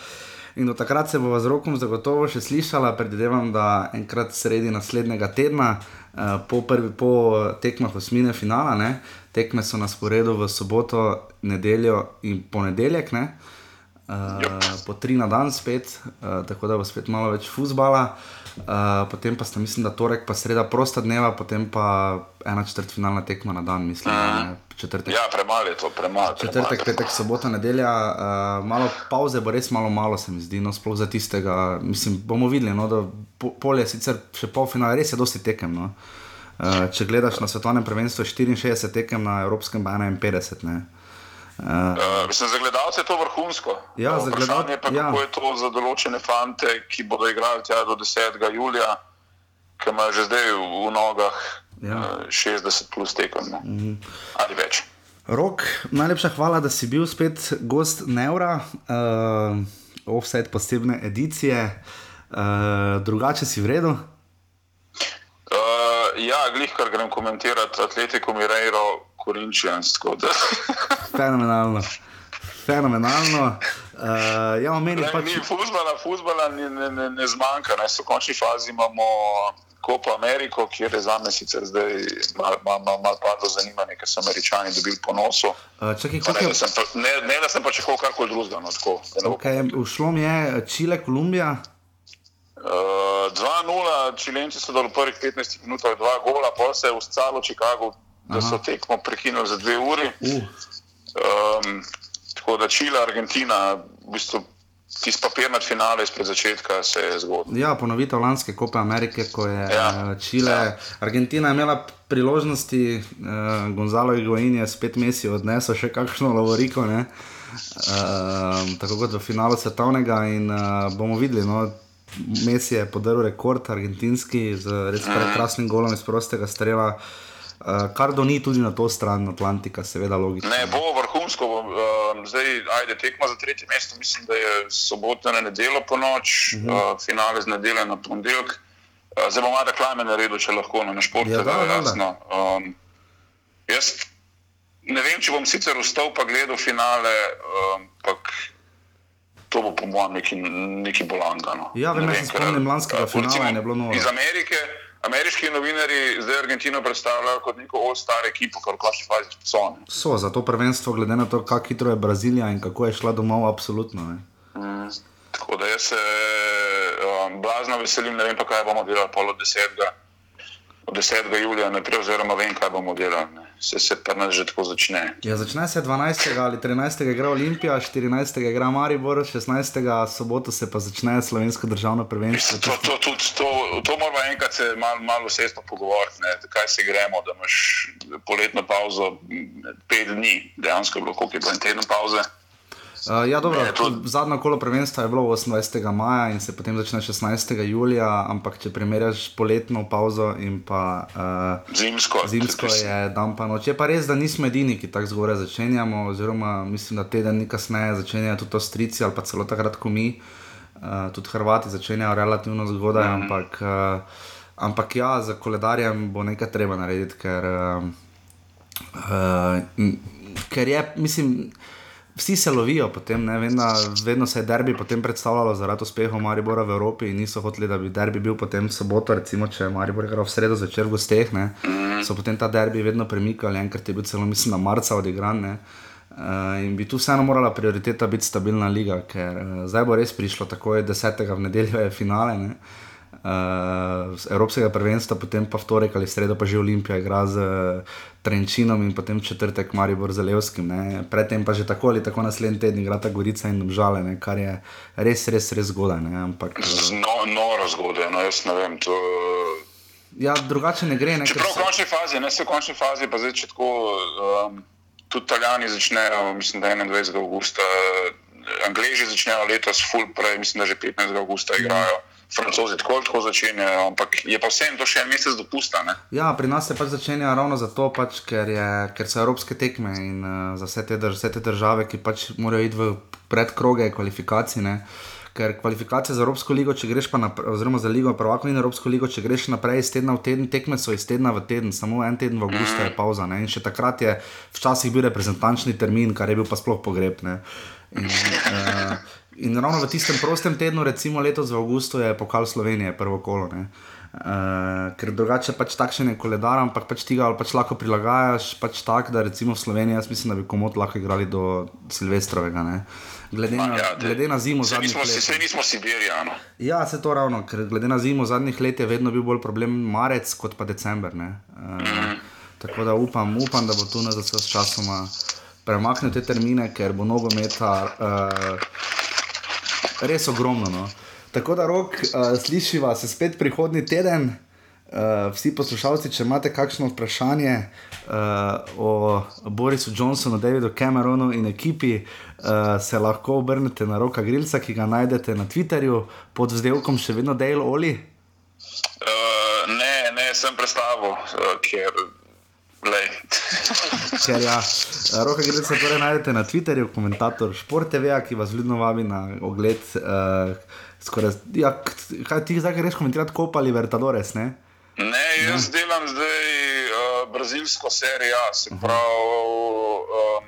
In do takrat se bo z rokom zagotovo še slišala, predvidevam, da enkrat sredi naslednjega tedna, eh, po, prvi, po tekmah osmine finala, ne, tekme so na sporedu v soboto, nedeljo in ponedeljek, ne, eh, po tri na dan spet, eh, tako da bo spet malo več fusbala. Uh, potem pa sta, mislim, da torek, pa sreda, prosta dneva, potem pa ena četrtfinalna tekma na dan, mislim. Uh, četrtek, ja, premalo je to, premalo. Četrtek, petek, sobota, nedelja, uh, malo pauze, bo res malo, malo se mi zdi, no, sploh za tistega. Mislim, bomo videli, no, da po, polje sicer še polfinale, res je dosti tekem. No. Uh, če gledaš na svetovnem prvenstvu, je 64 tekem, na evropskem pa 51. Ne. Uh, uh, mislim, za gledalce je to vrhunsko. Ja, za gledalce je pa ja. kako je to za določene fante, ki bodo igrali tja do 10. julija, ki imajo že zdaj v, v nogah ja. uh, 60 plus tekem uh mhm. -huh. ali več. Rok, najlepša hvala, da si bil spet gost Neura, uh, offset posebne edicije, uh, drugače si v redu. Uh, ja, glih, kar grem komentirati, Atletico Mireiro. Korinčijans. Fenomenalno. Fenomenalno. Uh, ja, meni pač... ni futbola, futbola ni, ne, ne, ne zmanjka. Ne. V končni fazi imamo Kopa Ameriko, kjer je za me sicer zdaj malo mal, mal, mal padlo zanimanje, ker so američani dobili ponosu. Uh, čakaj, ne, da pa, ne, ne da sem pa čekal karkoli drugega. No, okay, Ušlo mi je Čile, Kolumbija. Uh, 2-0, čilenci so dali v prvih 15 minutah, dva gola, pa se je celo Chicago da so tekmo prekinili za dve uri. Uh. Um, tako da Čile, Argentina, v bistvu tisti papir nad finale izpred začetka se je zgodil. Ja, ponovitev lanske Kope Amerike, ko je Ja. Čile. Ja. Argentina je imela priložnosti, uh, Gonzalo Higuain je spet Messi odnesel še kakšno lovoriko, ne? Uh, tako kot v finalu svetovnega in uh, bomo videli. No, Messi je podaril rekord argentinski z res prekrasnim golom iz prostega strela. Uh, kar do ni tudi na to stran Atlantika, seveda logično. Ne, bo vrhunsko, bo, um, zdaj ajde tekma za tretje mesto, mislim, da je sobota na nedeljo po noč, uh Mhm. -huh. uh, finale z nedeljo na ponedeljek. Uh, zdaj bom Ada Klajmen naredil, če lahko na športu, Ja, da je jasno. Um, jaz ne vem, če bom sicer vstal pa gledal finale, um, ampak to bo po mojem neki, neki bolanga. No. Ja, vem, Ne jaz se ker, spomnim lanskega uh, finala recimo in je bilo noro. Iz Amerike, ameriški novinari zdaj Argentino predstavljajo kot neko all-star ekipo, kar končni fazi so. ne. So za to prvenstvo, glede na to, kako hitro je Brazilija in kako je šla domov, absolutno. Ne. Mm, tako da jaz se um, blazno veselim, ne vem pa, kaj bomo delali pol od 10. Od 10. julija naprej, oziroma vem, kaj bomo delali. Ne. Se, se pa nas že tako začne. Ja, začne se 12. ali 13. igra Olimpija, 14. igra Maribor, 16. soboto se pa začne slovensko državno prvenstvo. To, to, to, to, to moramo enkrat se malo mal vsestno pogovoriti, ne, kaj se gremo, da imaš poletno pauzo pet dni, dejansko je bilo koliko je bilo en teden pauze. Uh, ja, dobro, Ne, to- zadnjo kolo prvenstva je bilo 28. maja in se potem začne 16. julija, ampak če primerjaš poletno pauzo in pa uh, Zimsko. zimsko je dan pa noč. Je pa res, da nismo edini, ki tako zgoraj začenjamo, oziroma mislim, da teden dni kasneje začenjajo tudi Avstrijci ali pa celo takrat, ko mi, uh, tudi Hrvati začenjajo relativno zgodaj, mm -hmm. ampak, uh, ampak ja, za koledarjem bo nekaj treba narediti, ker, uh, uh, ker je, mislim. Vsi se lovijo, potem, ne, da vedno se je derbi potem predstavljalo zaradi uspehov Maribora v Evropi in niso hoteli, da bi derbi bil potem soboto, recimo, če je Maribor igral v sredo zvečer v gosteh, ne, so potem ta derbi vedno premikali, enkrat je bil celo, mislim, na marca odigran. Ne, Uh, in bi tu vseeno morala prioriteta biti stabilna liga, ker uh, zdaj bo res prišlo, tako je 10. v nedeljo je finale. Ne, uh, Evropskega prvenstva, potem pa v torek ali sredo pa že Olimpija igra z uh, Trenčinom in potem četrtek Maribor z Levskim. Ne. Predtem pa že tako ali tako naslednji teden igrata Gorica in Obžale, ne, kar je res, res, res zgodaj. Ne, ampak uh, No, noro zgodaj, no jaz ne vem. To, ja, drugače ne gre. Ne, Čeprav v končni fazi, ne se v končni fazi, pa zdaj če tako. Um, tudi Italijani začnejo, mislim, da 21. augusta, Angleži začnejo letos, full prej, mislim, da že 15. augusta igrajo. Francozi tako ali tako začenjajo, ampak je pa vseeno to še en mesec dopusta. Ne? Ja, pri nas se pač začenja ravno zato, pač, ker, je, ker so evropske tekme in uh, za vse te, drž vse te države, ki pač morajo iti v predkroge kvalifikacij. Ne? Ker kvalifikacije za Evropsko ligo, če greš pa naprej, oziroma za ligo prvakov in Evropsko ligo, če greš naprej iz tedna v teden, tekme so iz tedna v teden, samo en teden v avgustu je pauza. Ne? In še takrat je včasih bil reprezentančni termin, kar je bil pa sploh pogreb. Ne? In, uh, in ravno v tistem prostem tednu, recimo letos v avgustu, je pokal Slovenije prvo kolo. Ne? Uh, ker drugače pač takšen je koledar, ampak pač tega pač lahko prilagajaš, pač tak, da recimo v Sloveniji, jaz mislim, da bi komot lahko igrali do Silvestrovega. Ne? Glede na, Ja, glede na zimo zadnjih si- let. saj nismo Sibirija. No. Ja, se to ravno, ker glede na zimo zadnjih let je vedno bil bolj problem marec kot pa december. Uh, Mhm. tako da upam, upam, da bo tu na zase s časoma premaknil te termine, ker bo nogometa uh, res ogromno. No. Tako da rok, uh, slišiva se spet prihodnji teden. Uh, vsi poslušalci, če imate kakšno vprašanje uh, o Borisu Johnsonu, Davidu Cameronu in ekipi, uh, se lahko obrnete na roka Grilca, ki ga najdete na Twitterju pod vzdelkom še vedno Dale Oli. Uh, ne, ne, sem predstavil, uh, ker. Ker ja, roka Grilca torej najdete na Twitterju, komentator Šport TV, ki vas vljudno vabi na ogled. Uh, skoraj, ja, kaj ti zdaj greš komentirati, kopa Libertadores, ne? Ne, jaz delam zdaj uh, brazilsko serijo, se pravi uh,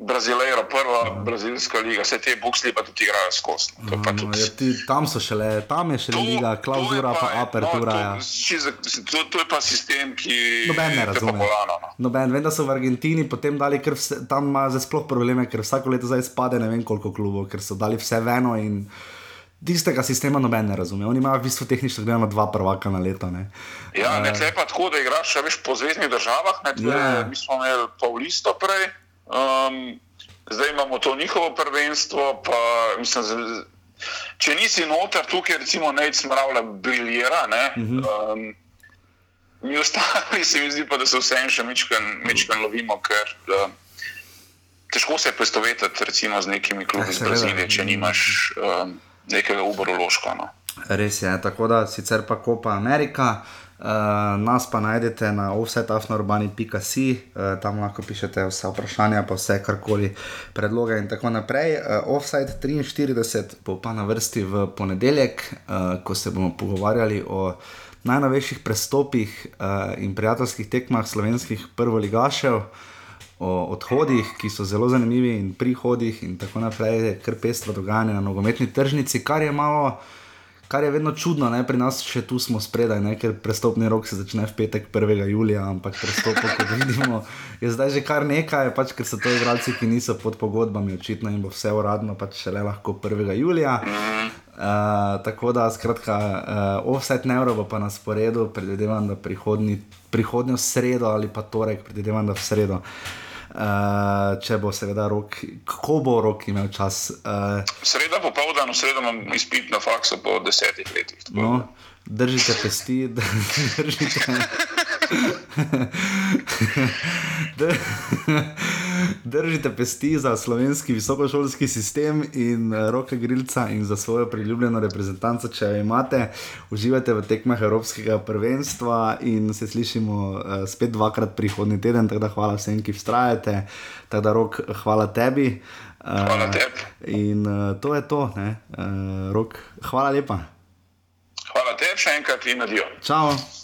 Brazileiro, prva brazilska liga, vse te buksli pa tudi igrajo skozi. no, To pa No, tudi. ja, ti, tam so šele, tam je šele liga, klauzura, pa apertura. No, ja. to, čisto- mislim, to, to je pa sistem, ki Noben ne to pa razume. bolano, no. Noben, vem, da so v Argentini potem dali, ker vse, tam ima zdaj sploh probleme, ker vsako leto zdaj spade ne vem koliko klubov, ker so dali vse v eno in tistega sistema noben ne razume. Oni imajo v bistvu tehnično gledano dva prvaka na leto. Ne. Ja, ne, tle je pa tako, da igraš še veš, po zvezdnih državah. Ne, tle, Ja. Mi smo imeli Paulisto prej, Um, zdaj imamo to njihovo prvenstvo. Pa, mislim, če nisi noter, tukaj recimo neč smravlja briljera. Ne? Uh -huh. um, mi ostali se mi zdi pa, da se vsem še mečkan lovimo, ker uh, težko se je poistovetiti recimo z nekimi klubi iz Brazilije, če nimaš um, nekega uborološka. No. Res je, tako da sicer pa Kopa Amerika. Uh, nas pa najdete na offsetafnourbani.com, uh, tam lahko pišete vse vprašanja, pa vse karkoli, predloge in tako naprej. Uh, offset 43 bo pa na vrsti v ponedeljek, uh, ko se bomo pogovarjali o najnovejših prestopih uh, in prijateljskih tekmah slovenskih prvoligašev. O odhodih, ki so zelo zanimivi, in prihodih, in tako naprej, kar pestro dogajanje na nogometni tržnici, kar je malo uh, kar je vedno čudno, ne? pri nas še tu smo spredaj, ne? ker prestopni rok se začne v petek 1. julija, ampak prestop, kot vidimo, je zdaj že kar nekaj, pač, ker so to igralci, ki niso pod pogodbami, očitno jim bo vse uradno, pač šele lahko 1. julija. Uh, tako da, skratka, uh, offset neuro bo pa na sporedu, predvidevam, da prihodnjo sredo ali pa torek, predvidevam, da v sredo. Uh, če bo seveda rok, kako bo rok imel čas. Uh, sreda popoldan, v sredo imam izpit na faksu po desetih letih. No, držite pesti, držite. Držite pesti za slovenski visokošolski sistem in eh, roke grilca in za svojo priljubljeno reprezentanco, če jo imate. Uživajte v tekmah Evropskega prvenstva in se slišimo uh, spet dvakrat prihodnji teden. Tako da hvala vsem, ki vztrajate. Tako da rok, hvala tebi. Uh, hvala tebi. In uh, to je to, uh, rok. Hvala lepa. Hvala tebi še enkrat in adijo. Čau.